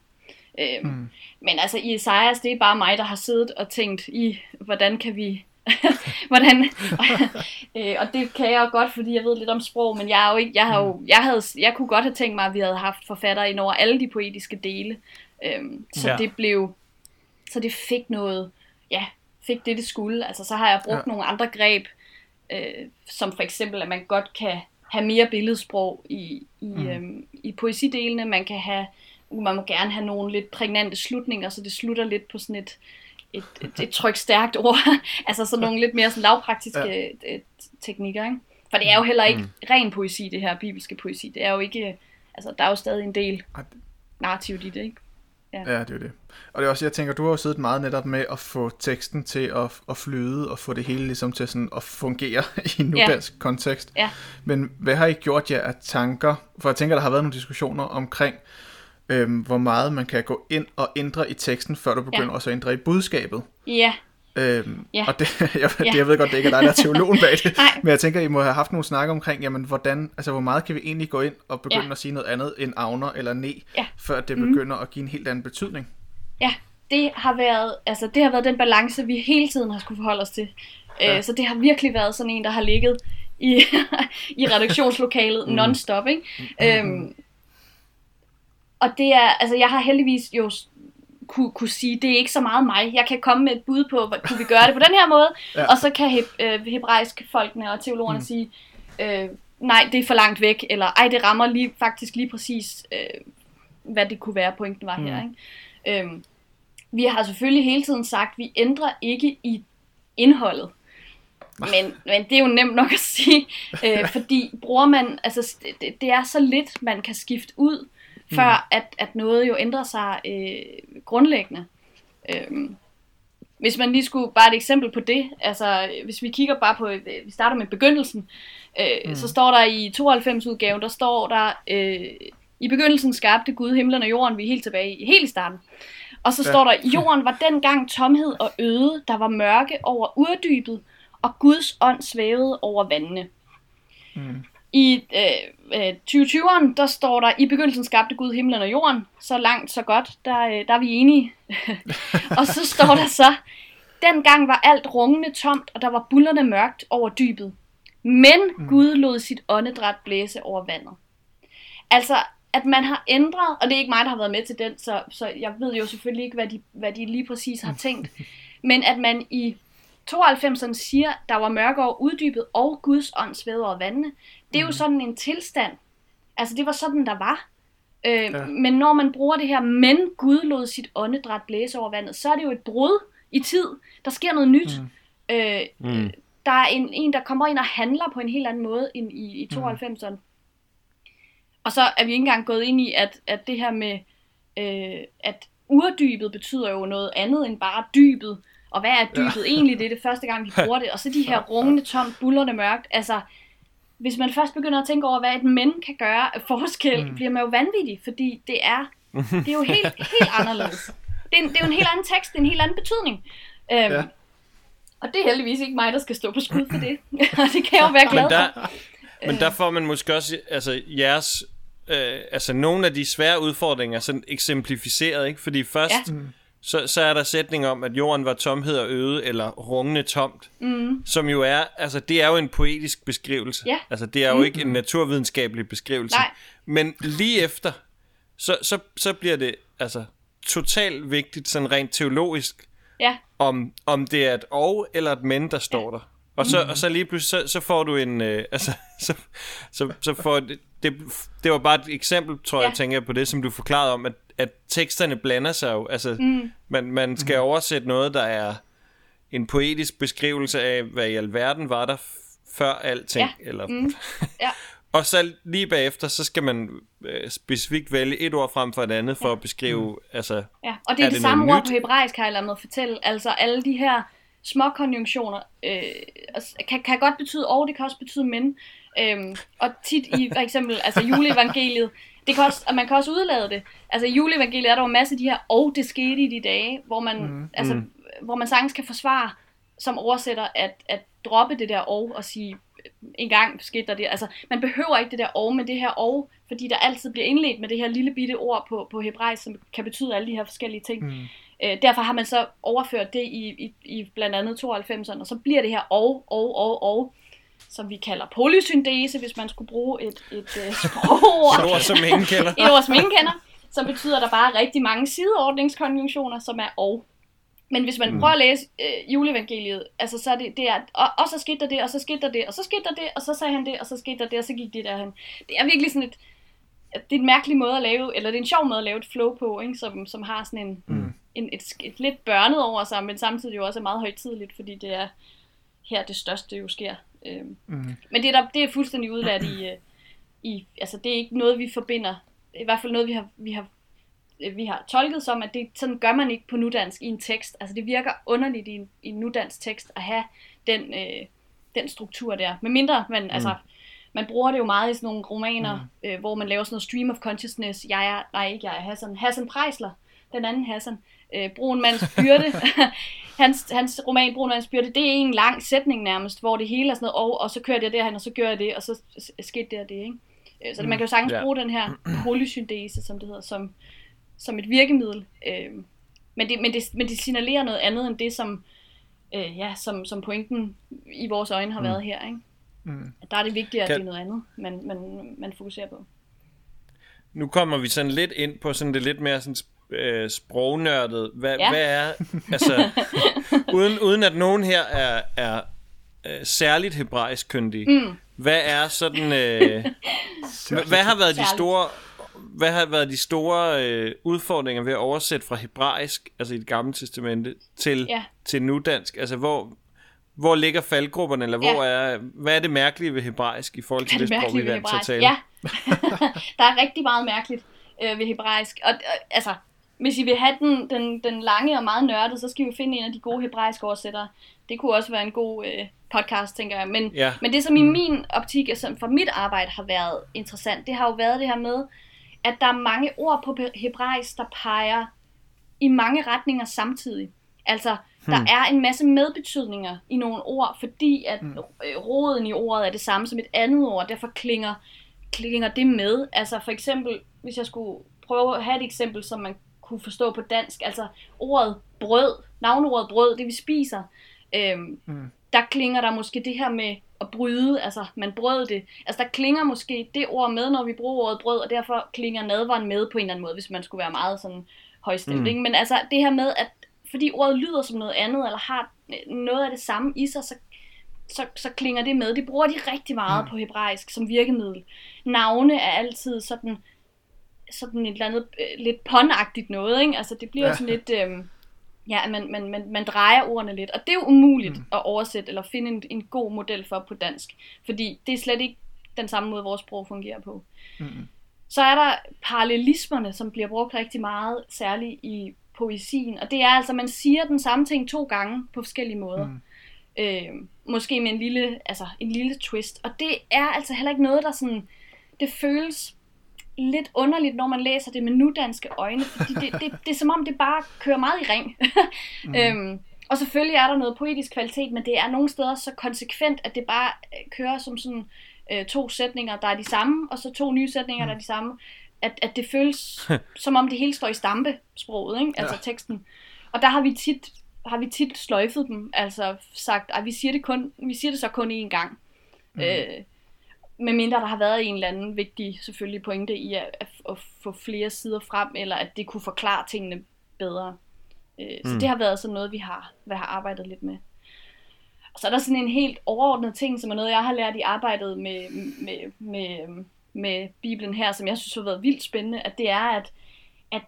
Øhm, mm. Men altså i Esajas, det er bare mig, der har siddet og tænkt i, hvordan kan vi... hvordan, øh, og det kan jeg jo godt, fordi jeg ved lidt om sprog, men jeg, er jo ikke, jeg, har jo, jeg, havde, jeg kunne godt have tænkt mig, at vi havde haft forfattere ind over alle de poetiske dele. Øhm, så Ja. det blev, så det fik noget, ja, fik det, det skulle. Altså så har jeg brugt Ja. ja. nogle andre greb, øh, som for eksempel, at man godt kan have mere billedsprog i, i, mm. øhm, i poesidelene. Man kan have, man må gerne have nogle lidt prægnante slutninger, så det slutter lidt på sådan et, et, et, et tryk stærkt ord. altså sådan nogle lidt mere sådan lavpraktiske Ja. ja. teknikker, ikke? For det er jo heller ikke ren poesi, det her bibelske poesi. Det er jo ikke, altså der er jo stadig en del Ej, narrativt i det, ikke? Ja, det er jo det. Og det er også, jeg tænker, du har jo siddet meget netop med at få teksten til at, at flyde, og få det hele ligesom til sådan at fungere i en Ja. nudansk kontekst. Ja. Men hvad har I gjort jer af tanker? For jeg tænker, der har været nogle diskussioner omkring, øhm, hvor meget man kan gå ind og ændre i teksten, før du begynder Ja. også at ændre i budskabet. Ja, Øhm, Ja. Og det, jeg, Ja. det, jeg ved godt, det ikke er dig, der er teologen bag det. Nej. Men jeg tænker, I må have haft nogle snakker omkring, jamen, hvordan, altså, hvor meget kan vi egentlig gå ind og begynde Ja. at sige noget andet end avner eller ne, Ja. før det begynder at give en helt anden betydning. Ja, det har været, altså det har været den balance, vi hele tiden har skulle forholde os til. Ja. Ja. Øh, så det har virkelig været sådan en, der har ligget i, i redaktionslokalet mm. non-stop, ikke? Mm. Øhm, og det er, altså jeg har heldigvis jo kunne, kunne sige, det er ikke så meget mig. Jeg kan komme med et bud på, hvad, kunne vi gøre det på den her måde? Ja. Og så kan heb, øh, hebraisk folkene og teologerne mm. sige, øh, nej, det er for langt væk, eller ej, det rammer lige, faktisk lige præcis, øh, hvad det kunne være, pointen var mm. her. Ikke? Øhm, vi har selvfølgelig hele tiden sagt, vi ændrer ikke i indholdet. Men, men det er jo nemt nok at sige, øh, fordi bruger man, altså det, det er så lidt, man kan skifte ud, før mm. at, at noget jo ændrer sig øh, grundlæggende. Øh, hvis man lige skulle, bare et eksempel på det, altså hvis vi kigger bare på, øh, vi starter med begyndelsen, øh, mm. så står der i 92-udgaven, der står der, øh, i begyndelsen skabte Gud himlen og jorden, vi er helt tilbage i, helt i starten. Og så ja. står der, jorden var dengang tomhed og øde, der var mørke over uddybet, og Guds ånd svævede over vandene. Mm. I øh, øh, 2020'eren, der står der, i begyndelsen skabte Gud himlen og jorden. Så langt, så godt, der, øh, der er vi enige. og så står der så, dengang var alt rungende tomt, og der var bullerne mørkt over dybet. Men mm. Gud lod sit åndedræt blæse over vandet. Altså, at man har ændret, og det er ikke mig, der har været med til den, så, så jeg ved jo selvfølgelig ikke, hvad de, hvad de lige præcis har tænkt, men at man i 92'erne siger, der var mørke over uddybet, og Guds ånd svævede over vandene, det er jo mhm. sådan en tilstand. Altså, det var sådan, der var. Øh, ja. Men når man bruger det her, men Gud lod sit åndedræt blæse over vandet, så er det jo et brud i tid. Der sker noget nyt. Mm. Øh, mm. Der er en, en, der kommer ind og handler på en helt anden måde end i, i 92'erne. Mm. Og så er vi ikke engang gået ind i, at, at det her med, øh, at urdybet betyder jo noget andet end bare dybet. Og hvad er dybet ja. egentlig? Det er det første gang, vi bruger det. Og så de her rungende, tomt, bullerne mørkt. Altså, hvis man først begynder at tænke over, hvad et mænd kan gøre af forskel, mm. bliver man jo vanvittig, fordi det er, det er jo helt, helt anderledes. Det er, en, det er jo en helt anden tekst, det er en helt anden betydning. Øhm, ja. Og det er heldigvis ikke mig, der skal stå på skud for det. det kan jeg jo være glad men der, for. Men der får man måske også altså, jeres, øh, altså nogle af de svære udfordringer sådan eksemplificeret, ikke? Fordi først, ja. Så, så er der sætning om, at jorden var tomhed og øde, eller rungende tomt, mm. som jo er, altså det er jo en poetisk beskrivelse. Ja. Altså det er jo mm. ikke en naturvidenskabelig beskrivelse. Nej. Men lige efter, så, så, så bliver det altså totalt vigtigt, sådan rent teologisk, ja. om, om det er et og eller et men, der står ja. der. Og så, mm. og så lige pludselig, så, så får du en, øh, altså, så, så, så får det, det, var bare et eksempel, tror ja. jeg, tænker på det, som du forklarede om, at at teksterne blander sig jo. Altså, mm. man, man skal mm. oversætte noget, der er en poetisk beskrivelse af, hvad i alverden var der før alting. Ja. Eller, mm. ja. og så lige bagefter, så skal man øh, specifikt vælge et ord frem for et andet, for ja. at beskrive, mm. altså... Ja, og det er, er det, det samme ord nyt? på hebraisk, har jeg ladet mig fortælle. Altså alle de her små konjunktioner øh, kan, kan godt betyde og, det kan også betyde men. Øhm, og tit i for eksempel altså juleevangeliet, det kan også, og man kan også udlade det. Altså i juleevangeliet er der jo en masse af de her, og det skete i de dage, hvor man, mm. altså, mm. hvor man sagtens kan forsvare som oversætter at, at droppe det der og og sige, en gang skete der det. Altså, man behøver ikke det der og, men det her og, fordi der altid bliver indledt med det her lille bitte ord på, på hebraisk, som kan betyde alle de her forskellige ting. Mm. Øh, derfor har man så overført det i, i, i blandt andet 92'erne, og så bliver det her og, og, og, og, som vi kalder polysyntese, hvis man skulle bruge et, et uh, sprogord. et ord, som ingen kender. et ord, som ingen kender, som betyder, at der bare er rigtig mange sideordningskonjunktioner, som er og. Men hvis man mm. prøver at læse øh, juleevangeliet, altså så er det, det er, og, og så skete der det, og så skete der det, og så skete der det, og så sagde han det, og så skete der det, og så gik det derhen. Det er virkelig sådan et, det er en mærkelig måde at lave, eller det er en sjov måde at lave et flow på, ikke? Som, som har sådan en, mm. En et, et, lidt børnet over sig, men samtidig jo også er meget højtidligt, fordi det er her det største jo sker. Øhm. Mm. Men det er, der, det er fuldstændig udladt i, øh, i, altså det er ikke noget, vi forbinder, i hvert fald noget, vi har, vi har, øh, vi har tolket som, at det, sådan gør man ikke på nudansk i en tekst. Altså det virker underligt i en, i en nudansk tekst at have den, øh, den struktur der. Med mindre man, mm. altså, man bruger det jo meget i sådan nogle romaner, mm. øh, hvor man laver sådan noget stream of consciousness. Jeg er, nej ikke jeg er Hassan. Hassan Preisler, den anden Hassan. Øh, Brun mands byrde. hans, hans roman Brun byrde, det er en lang sætning nærmest, hvor det hele er sådan noget, og, og så kører jeg derhen, og så gør jeg det, og så skete det og det, ikke? Øh, så det, man kan jo sagtens yeah. bruge den her polysyntese, som det hedder, som, som et virkemiddel. Øh, men, det, men, det, men det signalerer noget andet end det, som, øh, ja, som, som pointen i vores øjne har mm. været her. Ikke? Mm. Der er det vigtigt, at kan... det er noget andet, man, man, man fokuserer på. Nu kommer vi sådan lidt ind på sådan det lidt mere sådan øh, sprognørdet. Hvad, ja. hvad er, altså, uden, uden at nogen her er, er øh, særligt hebraisk kyndige. Mm. Hvad er sådan... Øh, hvad, hvad har været de store... Hvad har været de store øh, udfordringer ved at oversætte fra hebraisk, altså i det gamle testamente, til, Ja. til nudansk? Altså, hvor, hvor ligger faldgrupperne, eller hvor Ja. er, hvad er det mærkelige ved hebraisk i forhold til det, det sprog, vi er vant til at tale? Ja, der er rigtig meget mærkeligt øh, ved hebraisk. Og øh, altså, hvis I vil have den, den, den lange og meget nørdede, så skal vi jo finde en af de gode hebraiske oversættere. Det kunne også være en god øh, podcast, tænker jeg. Men, Ja. men det, som i min optik, som for mit arbejde har været interessant, det har jo været det her med, at der er mange ord på hebraisk, der peger i mange retninger samtidig. Altså, der er en masse medbetydninger i nogle ord, fordi at mm. roden i ordet er det samme som et andet ord, derfor klinger, klinger det med. Altså for eksempel, hvis jeg skulle prøve at have et eksempel, som man kunne forstå på dansk, altså ordet brød, navnordet brød, det vi spiser, øhm, mm. der klinger der måske det her med at bryde, altså man brød det. Altså der klinger måske det ord med, når vi bruger ordet brød, og derfor klinger nadveren med på en eller anden måde, hvis man skulle være meget sådan højstemt. Mm. Ikke? Men altså det her med, at fordi ordet lyder som noget andet, eller har noget af det samme i sig, så, så, så klinger det med. Det bruger de rigtig meget mm. på hebraisk som virkemiddel. Navne er altid sådan, sådan et eller andet øh, lidt pånagtigt noget, ikke? Altså det bliver Ja. ja. sådan lidt, øh, ja, man, man, man, man drejer ordene lidt, og det er jo umuligt mm. at oversætte, eller finde en, en god model for på dansk, fordi det er slet ikke den samme måde, vores sprog fungerer på. Mm. Så er der parallelismerne, som bliver brugt rigtig meget, særligt i poesien. Og det er altså, man siger den samme ting to gange på forskellige måder. Mm. Øh, måske med en lille, altså, en lille twist. Og det er altså heller ikke noget, der sådan... Det føles lidt underligt, når man læser det med nudanske øjne, fordi det, det, det er som om, det bare kører meget i ring. mm. øhm, og selvfølgelig er der noget poetisk kvalitet, men det er nogle steder så konsekvent, at det bare øh, kører som sådan øh, to sætninger, der er de samme, og så to nye sætninger, der er de samme. At, at det føles som om det hele står i stampe sproget, ikke? altså Ja. teksten. Og der har vi tit har vi tit sløjfet dem, altså sagt, at vi siger det kun, vi siger det så kun én gang. Mm. Øh, medmindre der har været en eller anden vigtig selvfølgelig pointe i at, at, at få flere sider frem, eller at det kunne forklare tingene bedre. Øh, så Mm. det har været sådan noget, vi har, vi har arbejdet lidt med. Og så er der sådan en helt overordnet ting, som er noget, jeg har lært i arbejdet med, med, med, med Bibelen her, som jeg synes har været vildt spændende, at det er, at, at,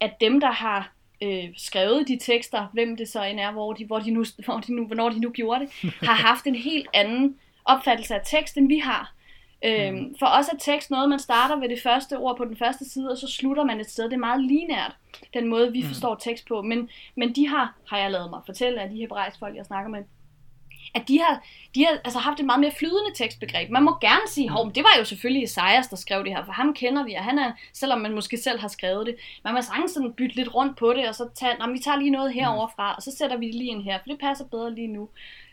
at dem, der har øh, skrevet de tekster, hvem det så end er, hvor de, hvor de nu, hvor de nu, hvornår de nu gjorde det, har haft en helt anden opfattelse af tekst, end vi har. Øhm, for os er tekst noget, man starter ved det første ord på den første side, og så slutter man et sted. Det er meget linært, den måde, vi forstår tekst på. Men, men de har, har jeg lavet mig fortælle af de hebraiske folk, jeg snakker med, at de har, de har altså haft et meget mere flydende tekstbegreb. Man må gerne sige, hov, men det var jo selvfølgelig Esajas, der skrev det her, for ham kender vi, og han er, selvom man måske selv har skrevet det, man må sagtens sådan bytte lidt rundt på det, og så tage, vi tager lige noget herover fra, og så sætter vi det lige ind her, for det passer bedre lige nu.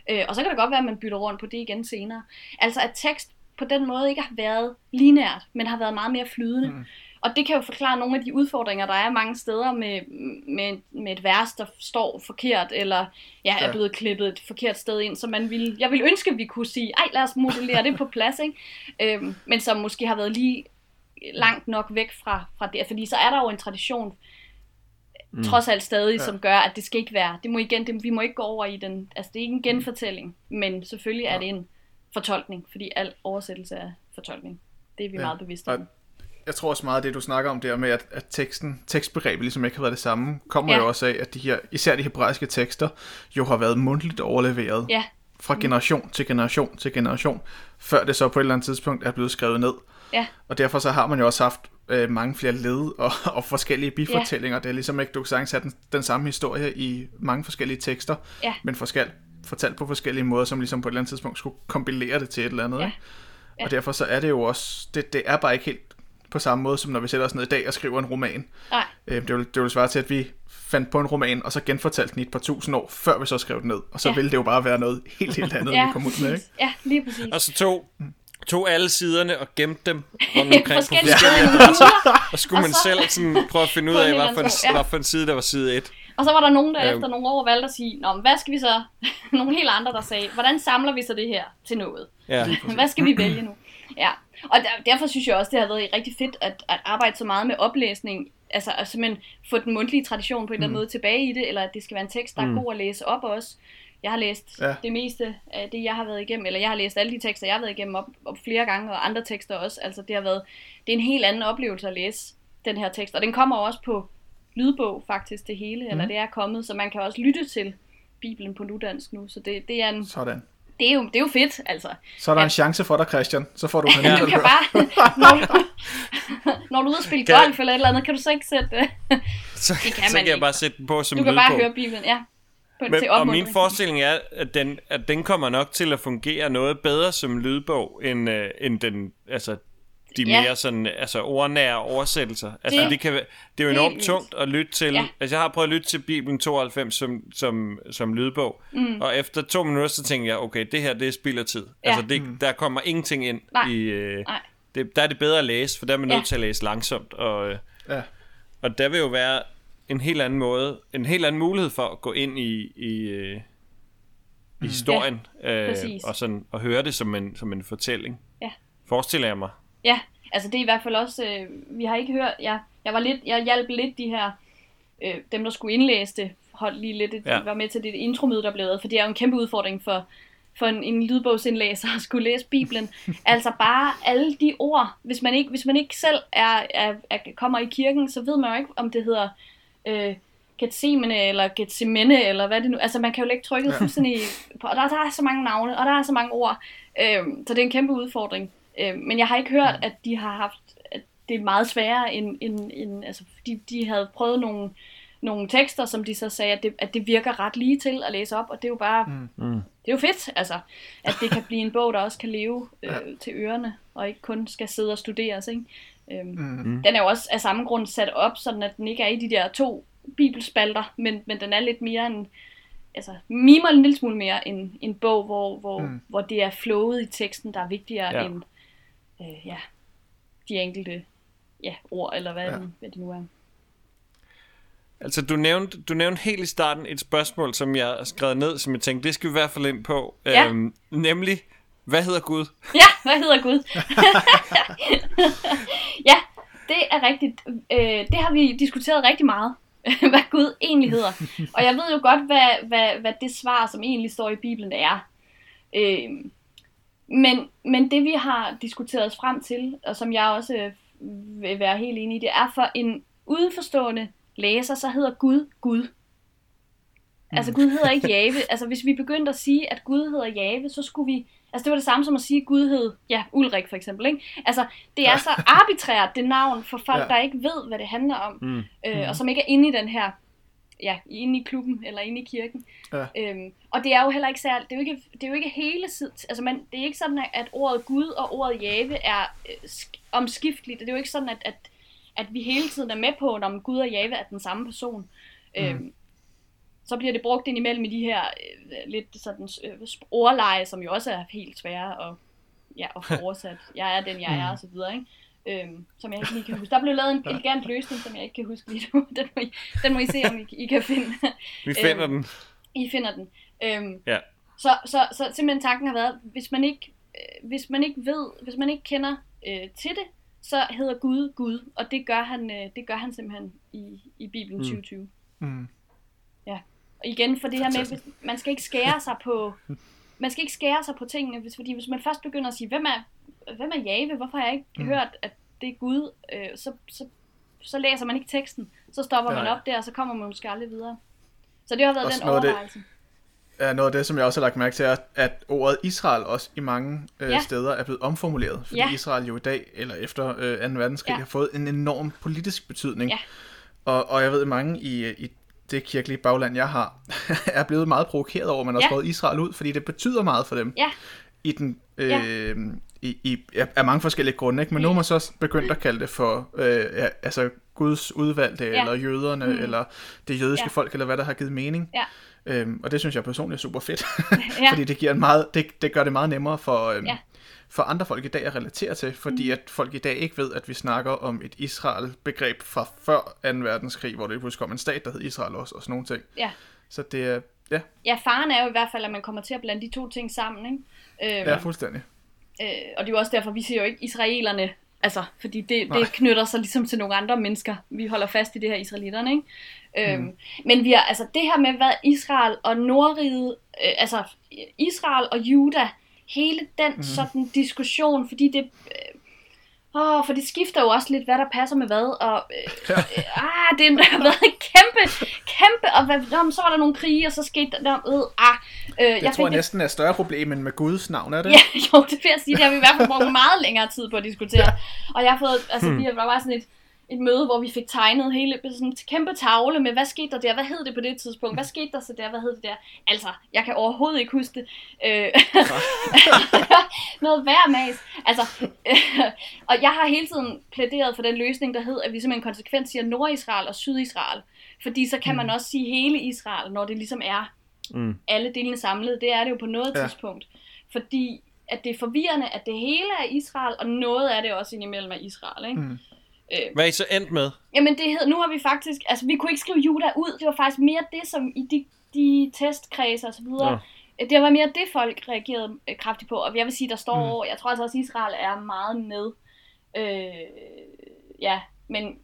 Øh, og så kan det godt være, at man bytter rundt på det igen senere. Altså at tekst på den måde ikke har været linært, men har været meget mere flydende. Mm. Og det kan jo forklare nogle af de udfordringer, der er mange steder med, med, med et vers, der står forkert, eller ja, er Ja. blevet klippet et forkert sted ind, så man vil, jeg vil ønske, at vi kunne sige, ej, lad os modellere det på plads, ikke? Øhm, men som måske har været lige langt nok væk fra, fra det, fordi så er der jo en tradition, mm. trods alt stadig, ja. som gør, at det skal ikke være, det må igen, det, vi må ikke gå over i den, altså det er ikke en genfortælling, men selvfølgelig er det en fortolkning, fordi al oversættelse er fortolkning. Det er vi ja. meget bevidste om. jeg tror også meget af det, du snakker om der med, at, at teksten, tekstbegrebet ligesom ikke har været det samme, kommer Ja. jo også af, at de her, især de hebraiske tekster, jo har været mundtligt overleveret Ja, fra generation til generation til generation, før det så på et eller andet tidspunkt er blevet skrevet ned. ja, Og derfor så har man jo også haft øh, mange flere led og, og forskellige bifortællinger. Det er ligesom ikke, du kan sagtens have den, den samme historie i mange forskellige tekster, Ja. men forskel, fortalt på forskellige måder, som ligesom på et eller andet tidspunkt skulle kombinere det til et eller andet. Ja. Ikke? Ja. Og derfor så er det jo også, det, det er bare ikke helt på samme måde, som når vi sætter os ned i dag og skriver en roman. nej, Øh, det, vil, det vil svare til, at vi fandt på en roman, og så genfortalte den i et par tusind år, før vi så skrev den ned. Og så Ja. ville det jo bare være noget helt, helt andet, ja, vi kom ud med, ikke? Ja, lige præcis. Og så tog, alle siderne og gemte dem rundt omkring på Forskellige adresser. Og skulle Og man så- selv sådan prøve at finde ud af, hvad for, en, ja. hvad for en side, der var side 1. Og så var der nogen, der Øhm. efter nogle år valgte at sige, Nå, men hvad skal vi så? nogle helt andre, der sagde, hvordan samler vi så det her til noget? Ja. Hvad skal vi vælge nu? Ja, og der, derfor synes jeg også, det har været rigtig fedt at, at arbejde så meget med oplæsning. Altså at simpelthen få den mundtlige tradition på en eller anden måde tilbage i det, eller at det skal være en tekst, der er Mm. god at læse op også. Jeg har læst Ja. ja. det meste af det, jeg har været igennem, eller jeg har læst alle de tekster, jeg har været igennem op, op flere gange, og andre tekster også. Altså det har været, det er en helt anden oplevelse at læse den her tekst, og den kommer også på lydbog faktisk det hele, mm. eller det er kommet, så man kan også lytte til Bibelen på nudansk nu, så det, det, er, en, Sådan. det, er, jo, det er jo fedt, altså. Så er der Ja. en chance for dig, Christian. Så får du den Du alligevel kan bare, når, du- når du er ude og spille Kan- golf eller et eller andet, kan du så ikke sætte, Så, Det kan så man kan jeg ikke. bare sætte den på som du kan lydbog. bare høre Bibelen, ja. På, Men, til og min forestilling er, at den, at den kommer nok til at fungere noget bedre som lydbog, end, øh, end den, altså, de Ja. mere sådan, altså ordnære oversættelser. Altså, det, Det- kan, det er jo enormt vildt. tungt at lytte til. Ja. Altså, jeg har prøvet at lytte til Bibelen 92 som, som, som lydbog, mm. og efter to minutter, så tænker jeg, okay, det her, det er spild af tid. Ja. Altså, det, der kommer ingenting ind Nej. i... Øh, Nej. det, der er det bedre at læse, for der er man Ja. nødt til at læse langsomt, og... Øh, Ja. og der vil jo være en helt anden måde, en helt anden mulighed for at gå ind i, i, øh, i historien, øh, præcis. og, sådan, og høre det som en, som en fortælling. Ja. Forestiller jeg mig. Ja, altså det er i hvert fald også, øh, vi har ikke hørt, jeg, jeg var lidt, jeg hjalp lidt de her, øh, dem der skulle indlæse det, holdt lige lidt, et, Ja. ja. var med til det intromøde, der blev lavet, for det er jo en kæmpe udfordring for, for en, en lydbogsindlæser at skulle læse Bibelen. altså bare alle de ord, hvis man ikke, hvis man ikke selv er, er, er, kommer i kirken, så ved man jo ikke, om det hedder øh, Gethsemane eller Gethsemane, eller hvad det nu, altså man kan jo lægge trykket ja. fuldstændig på, og der, der er så mange navne, og der er så mange ord, øh, så det er en kæmpe udfordring. Øh, men jeg har ikke hørt, at de har haft, at det er meget sværere end, end, end altså de, de havde prøvet nogle, nogle tekster, som de så sagde, at det, at det virker ret lige til at læse op, og det er jo bare, Mm. det er jo fedt, altså, at det kan blive en bog, der også kan leve øh, Ja. til ørerne, og ikke kun skal sidde og studeres, ikke? Øhm, Mm. Den er jo også af samme grund sat op, sådan at den ikke er i de der to bibelspalter, men, men den er lidt mere en, altså mimer en lille smule mere en, en bog, hvor, hvor, Mm. hvor det er flowet i teksten, der er vigtigere Ja. end øh, ja, de enkelte ja, ord, eller hvad, Ja. ja. hvad det nu er. Altså, du nævnte, du nævnte helt i starten et spørgsmål, som jeg har skrevet ned, som jeg tænkte, det skal vi i hvert fald ind på. Ja. Øhm, nemlig, hvad hedder Gud? Ja, hvad hedder Gud? ja, det er rigtigt. Øh, det har vi diskuteret rigtig meget, hvad Gud egentlig hedder. Og jeg ved jo godt, hvad, hvad, hvad det svar, som egentlig står i Bibelen, er. Øh, men, men det vi har diskuteret os frem til, og som jeg også øh, vil være helt enig i, det er for en udenforstående læser, så hedder Gud Gud. Altså Gud hedder ikke Jave. Altså hvis vi begyndte at sige, at Gud hedder Jave, så skulle vi... Altså det var det samme som at sige, at Gud hed, ja, Ulrik for eksempel, ikke? Altså det er så arbitrært, det navn, for folk, Ja. ja. der ikke ved, hvad det handler om. Mm. Øh, og som ikke er inde i den her, ja, inde i klubben, eller inde i kirken. Ja. Øhm, og det er jo heller ikke særligt, det er jo ikke, det er jo ikke hele tiden, altså man, det er ikke sådan, at- ordet Gud og ordet Jave er øh, sk- omskifteligt. Det er jo ikke sådan, at, at, at vi hele tiden er med på, om Gud og Jave er den samme person. Mm. Øhm, så bliver det brugt ind imellem i de her øh, lidt sådan øh, ordleje, som jo også er helt svære at, ja, at få oversat. Jeg er den, jeg er, og så videre, ikke? Øhm, som jeg ikke lige kan huske. Der blev lavet en elegant løsning, som jeg ikke kan huske lige nu. Den må I, den må I se, om I, I kan finde. Vi finder Øhm, den. I finder den. Øhm, Ja. så, så, så simpelthen tanken har været, hvis man ikke, øh, hvis man ikke ved, hvis man ikke kender øh, til det, så hedder Gud Gud, og det gør han, øh, det gør han simpelthen i, i Bibelen Mm. 2020. Mm. Og igen for det her med, hvis, man skal ikke skære sig på, man skal ikke skære sig på tingene, hvis, fordi hvis man først begynder at sige, hvem er, hvem er Jave, hvorfor har jeg ikke Mm. hørt, at det er Gud, øh, så, så, så læser man ikke teksten, så stopper Nej. man op der, og så kommer man måske aldrig videre. Så det har været Også den af det- overvejelse. Ja, noget af det, som jeg også har lagt mærke til, er, at ordet Israel også i mange øh, ja. Steder er blevet omformuleret. Fordi Ja. Israel jo i dag, eller efter øh, 2. verdenskrig. Ja. har fået en enorm politisk betydning. Ja. Og, og jeg ved, at mange i, i det kirkelige bagland, jeg har, er blevet meget provokeret over, at man har Ja. skrevet Israel ud, fordi det betyder meget for dem. Ja. I den, øh, Ja. i, i, af mange forskellige grunde, ikke? men nu har man så begyndt at kalde det for øh, ja, altså Guds udvalgte, ja. Eller jøderne, mm. eller det jødiske ja. Ja. folk, eller hvad der har givet mening. Ja. Øhm, og det synes jeg personligt er super fedt, Ja. fordi det, giver en meget, det, det gør det meget nemmere for, øhm, Ja. For andre folk i dag at relatere til, fordi mm. at folk i dag ikke ved, at vi snakker om et Israel-begreb fra før 2. verdenskrig, hvor det pludselig kom en stat, der hed Israel også, og sådan nogle ting. Ja. Så det er, ja, Ja, faren er jo i hvert fald, at man kommer til at blande de to ting sammen, ikke? Øhm, ja fuldstændig. øh, og det er jo også derfor, vi siger jo ikke israelerne Altså, fordi det, Nej. det knytter sig ligesom til nogle andre mennesker. Vi holder fast i det her israelitterne, ikke? Øhm, Mm. men vi har, altså det her med, hvad Israel og Nordriget, øh, altså Israel og Juda, hele den mm. sådan diskussion, fordi det, øh, åh, for det skifter jo også lidt, hvad der passer med hvad, og øh, øh, ah, det har været kæmpe, kæmpe, og hvad, jamen, så var der nogle krige, og så skete der, der øh, ah, øh, Det tror jeg det- næsten er større problem end med Guds navn, er det? Ja, jo, det vil jeg sige. Det har vi i hvert fald brugt meget længere tid på at diskutere. Og jeg har fået, altså, hmm. der var sådan et, et møde, hvor vi fik tegnet hele sådan en kæmpe tavle med, hvad skete der der, hvad hed det på det tidspunkt, hvad skete der så der, hvad hed det der. Altså, jeg kan overhovedet ikke huske det. Øh, noget værd mas. Altså, øh, og jeg har hele tiden plæderet for den løsning, der hed, at vi simpelthen konsekvent siger Nordisrael og Sydisrael. Fordi så kan man også sige hele Israel, når det ligesom er Mm. alle delene samlet. Det er det jo på noget Ja. tidspunkt. Fordi at det er forvirrende, at det hele er Israel, og noget af det også indimellem er Israel. Ikke? Mm. Øh, Hvad er I så endt med? jamen det hed, nu har vi faktisk, altså vi kunne ikke skrive Juda ud, det var faktisk mere det, som i de, de testkredse og så videre, ja. det var mere det, folk reagerede øh, kraftigt på, og jeg vil sige, der står Mm. mm. over, jeg tror altså også, Israel er meget med, øh, ja, men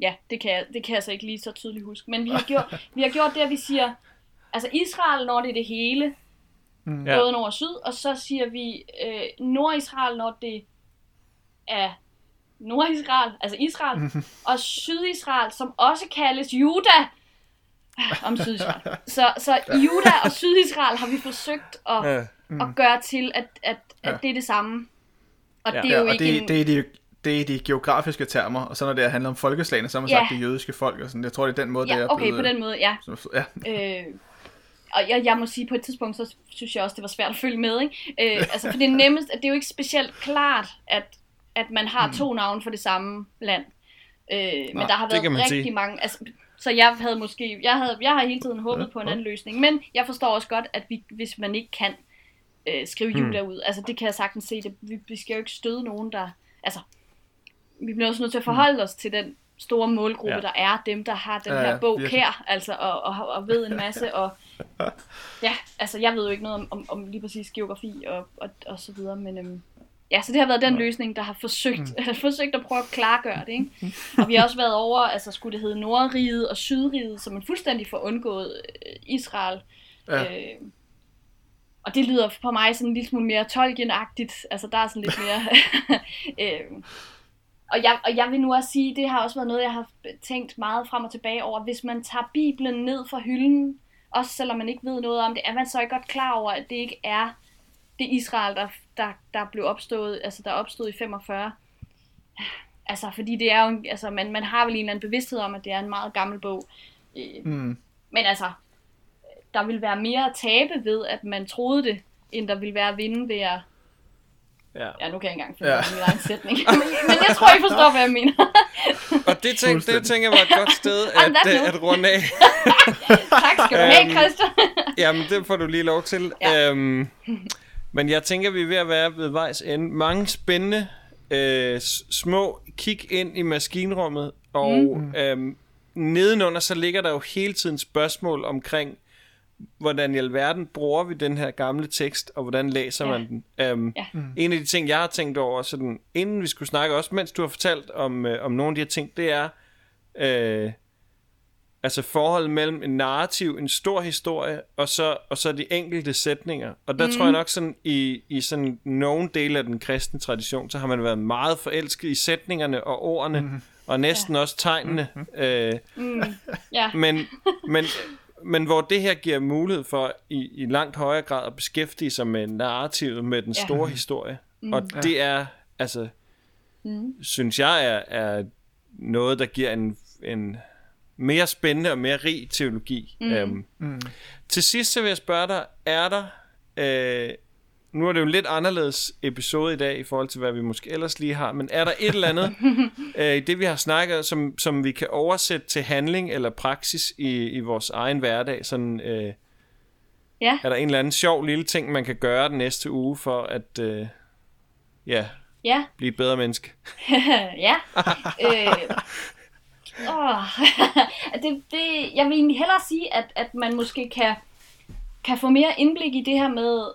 ja, det kan, jeg, det kan jeg så ikke lige så tydeligt huske, men vi har gjort, vi har gjort det, at vi siger, altså Israel, når det er det hele, Mm. Både nord og syd, og så siger vi øh, Nordisrael, når det er Nordisrael, altså Israel, og Sydisrael, som også kaldes Juda, om Sydisrael. Så, så Juda og Sydisrael har vi forsøgt at, Ja. Mm. at gøre til, at, at, at Ja. det er det samme. Og Ja. det er Ja, jo og ikke det, en... det, er de, det er de geografiske termer, og så når det handler om folkeslagene, så har man Ja. sagt det jødiske folk, og sådan. Jeg tror, det er den måde, det Ja, er okay, blevet... på den måde, ja. Som, ja, Øh, og jeg, jeg må sige, på et tidspunkt, så synes jeg også, det var svært at følge med. Ikke? Øh, altså, for det er nemmest, at det er jo ikke specielt klart, at, at man har to navne for det samme land. Øh, men Nej, der har været rigtig sige. mange... Altså, så jeg havde måske... Jeg, havde, jeg har hele tiden håbet Ja, på en ja. anden løsning. Men jeg forstår også godt, at vi, hvis man ikke kan øh, skrive Hmm. Juda ud, altså det kan jeg sagtens se. Det, vi, vi skal jo ikke støde nogen, der... Altså, vi bliver også nødt til at forholde os til den store målgruppe, Ja. der er dem, der har den ja, her bog virkelig. her, altså, og, og, og ved en masse, og ja, altså jeg ved jo ikke noget om, om, om lige præcis geografi og, og, og så videre, men øhm, ja, så det har været den løsning, der har forsøgt, mm. forsøgt at prøve at klargøre det, ikke? Og vi har også været over, altså skulle det hedde Nordriget og Sydriget, så man fuldstændig får undgået øh, Israel. ja. Øh, og det lyder for mig sådan en lille smule mere Tolkien-agtigt, altså der er sådan lidt mere... øh, og jeg, og jeg vil nu også sige, det har også været noget, jeg har tænkt meget frem og tilbage over. Hvis man tager Bibelen ned fra hylden, også selvom man ikke ved noget om det, er man så ikke godt klar over, at det ikke er det Israel, der, der, der blev opstået, altså der opstod i 45. Altså, fordi det er jo, en- altså, man, man har vel en eller anden bevidsthed om, at det er en meget gammel bog. Øh, Mm. men altså, der vil være mere at tabe ved, at man troede det, end der vil være at vinde ved at... Ja. Ja, nu kan jeg ikke engang finde Ja. min egen sætning. men, jeg tror, I forstår, hvad jeg mener. Og det, tænk, det tænker jeg var et godt sted that at, øh, at runde af. tak skal du have, Øhm, Christian. Jamen, det får du lige lov til. Ja. Øhm, men jeg tænker, vi er ved at være ved vejs ende. Mange spændende øh, små kig ind i maskinrummet, og mm. øhm, nedenunder så ligger der jo hele tiden spørgsmål omkring, hvordan i alverden bruger vi den her gamle tekst, og hvordan læser Ja. man den. Øhm, Ja. En af de ting, jeg har tænkt over, sådan, inden vi skulle snakke, også mens du har fortalt om, øh, om nogle af de her ting, det er, øh, altså forholdet mellem en narrativ, en stor historie, og så, og så de enkelte sætninger. Og der mm. tror jeg nok sådan, i, i sådan nogle dele af den kristne tradition, så har man været meget forelsket i sætningerne og ordene, mm. og næsten ja. også tegnene. Øh, Mm, ja. men, men, men hvor det her giver mulighed for i, i langt højere grad at beskæftige sig med narrativet, med den Ja. store historie. Mm. Og det er, altså, Mm. synes jeg, er, er noget, der giver en, en mere spændende og mere rig teologi. Mm. Øhm, Mm. til sidst så vil jeg spørge dig, er der... Øh, nu er det jo en lidt anderledes episode i dag i forhold til, hvad vi måske ellers lige har, men er der et eller andet øh, i det, vi har snakket, som, som vi kan oversætte til handling eller praksis i, i vores egen hverdag? Sådan, øh, Ja. Er der en eller anden sjov lille ting, man kan gøre den næste uge for at øh, ja, Ja. blive et bedre menneske? ja. Øh, åh, det, det, jeg vil egentlig hellere sige, at, at man måske kan, kan få mere indblik i det her med,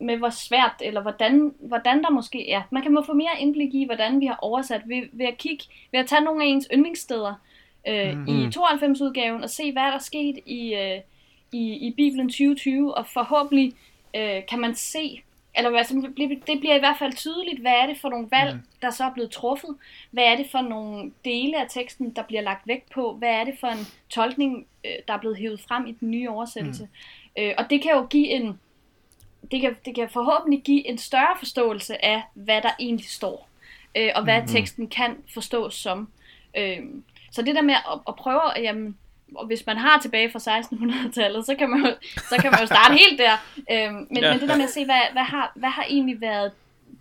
med hvor svært, eller hvordan, hvordan der måske er. Man kan må få mere indblik i, hvordan vi har oversat ved, ved at kigge, ved at tage nogle af ens yndlingssteder øh, mm. i 92-udgaven og se, hvad der er sket i, øh, i, i Bibelen 2020, og forhåbentlig øh, kan man se, eller hvad, det bliver i hvert fald tydeligt, hvad er det for nogle valg, mm. der så er blevet truffet, hvad er det for nogle dele af teksten, der bliver lagt vægt på, hvad er det for en tolkning, øh, der er blevet hævet frem i den nye oversættelse. Mm. Øh, og det kan jo give en, det kan, det kan forhåbentlig give en større forståelse af, hvad der egentlig står, øh, og hvad mm. teksten kan forstås som. Øh, så det der med at, at prøve, at, jamen, og hvis man har tilbage fra 1600-tallet, så kan man jo, så kan man jo starte helt der. Øhm, men, ja. men det der med at se, hvad, hvad, har, hvad har egentlig været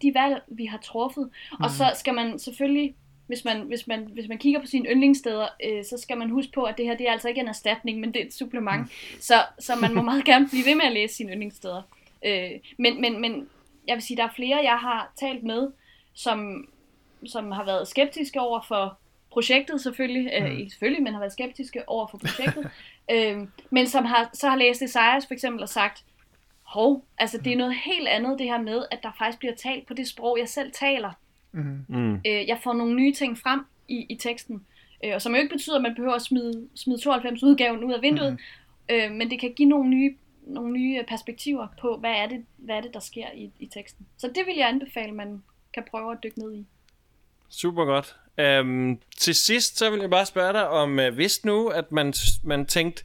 de valg, vi har truffet. Mm. Og så skal man selvfølgelig, hvis man, hvis man, hvis man kigger på sine yndlingssteder, øh, så skal man huske på, at det her det er altså ikke en erstatning, men det er et supplement. Mm. Så, så man må meget gerne blive ved med at læse sine yndlingssteder. Øh, men, men, men jeg vil sige, der er flere, jeg har talt med, som, som har været skeptiske over for projektet selvfølgelig, øh, mm. ikke selvfølgelig, men har været skeptiske over for projektet, øh, men som har, så har læst Esajas for eksempel og sagt, hov, altså det er noget helt andet det her med, at der faktisk bliver talt på det sprog, jeg selv taler. Mm. Mm. Øh, jeg får nogle nye ting frem i, i teksten, øh, og som jo ikke betyder, at man behøver at smide, smide 92-udgaven ud af vinduet, mm. øh, men det kan give nogle nye, nogle nye perspektiver på, hvad er det, hvad er det der sker i, i teksten. Så det vil jeg anbefale, man kan prøve at dykke ned i. Super godt. Øhm, til sidst, så vil jeg bare spørge dig om, uh, hvis nu, at man, man tænkte,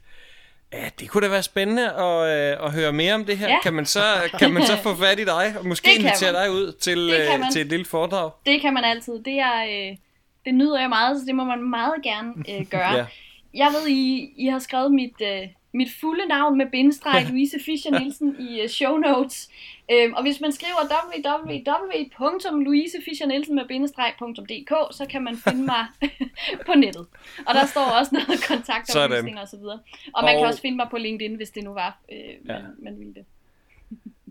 Ja, det kunne da være spændende at, øh, at høre mere om det her. Ja. Kan, man så, kan man så få fat i dig og måske invitere dig ud til, øh, til et lille foredrag? Det kan man altid. Det, er, øh, det nyder jeg meget, så det må man meget gerne øh, gøre. ja. Jeg ved, I, I har skrevet mit, øh, mit fulde navn med bindestreg Louise Fischer Nielsen i uh, show notes. Øhm, og hvis man skriver www.louisefischernielsen med bindestreg.dk, så kan man finde mig på nettet. Og der står også noget kontaktoplysninger og så videre. Og man og... kan også finde mig på LinkedIn, hvis det nu var, øh, ja. man, man ville det.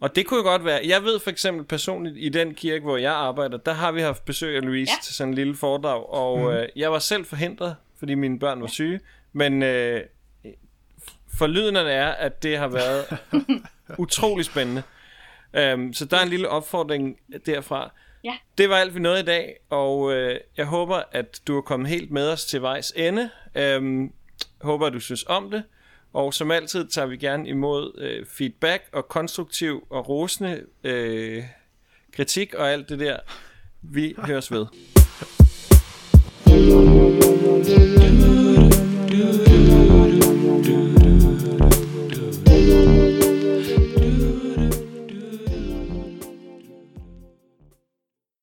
Og det kunne jo godt være, jeg ved for eksempel personligt i den kirke, hvor jeg arbejder, der har vi haft besøg af Louise ja. til sådan en lille foredrag, og mm. øh, jeg var selv forhindret, fordi mine børn var syge, men øh, forlydenderne er, at det har været utrolig spændende. Um, så der er en lille opfordring derfra. Ja. Det var alt, vi nåede i dag, og øh, jeg håber, at du er kommet helt med os til vejs ende. Øhm, håber, at du synes om det. Og som altid tager vi gerne imod øh, feedback og konstruktiv og rosende øh, kritik og alt det der. Vi høres ved. thank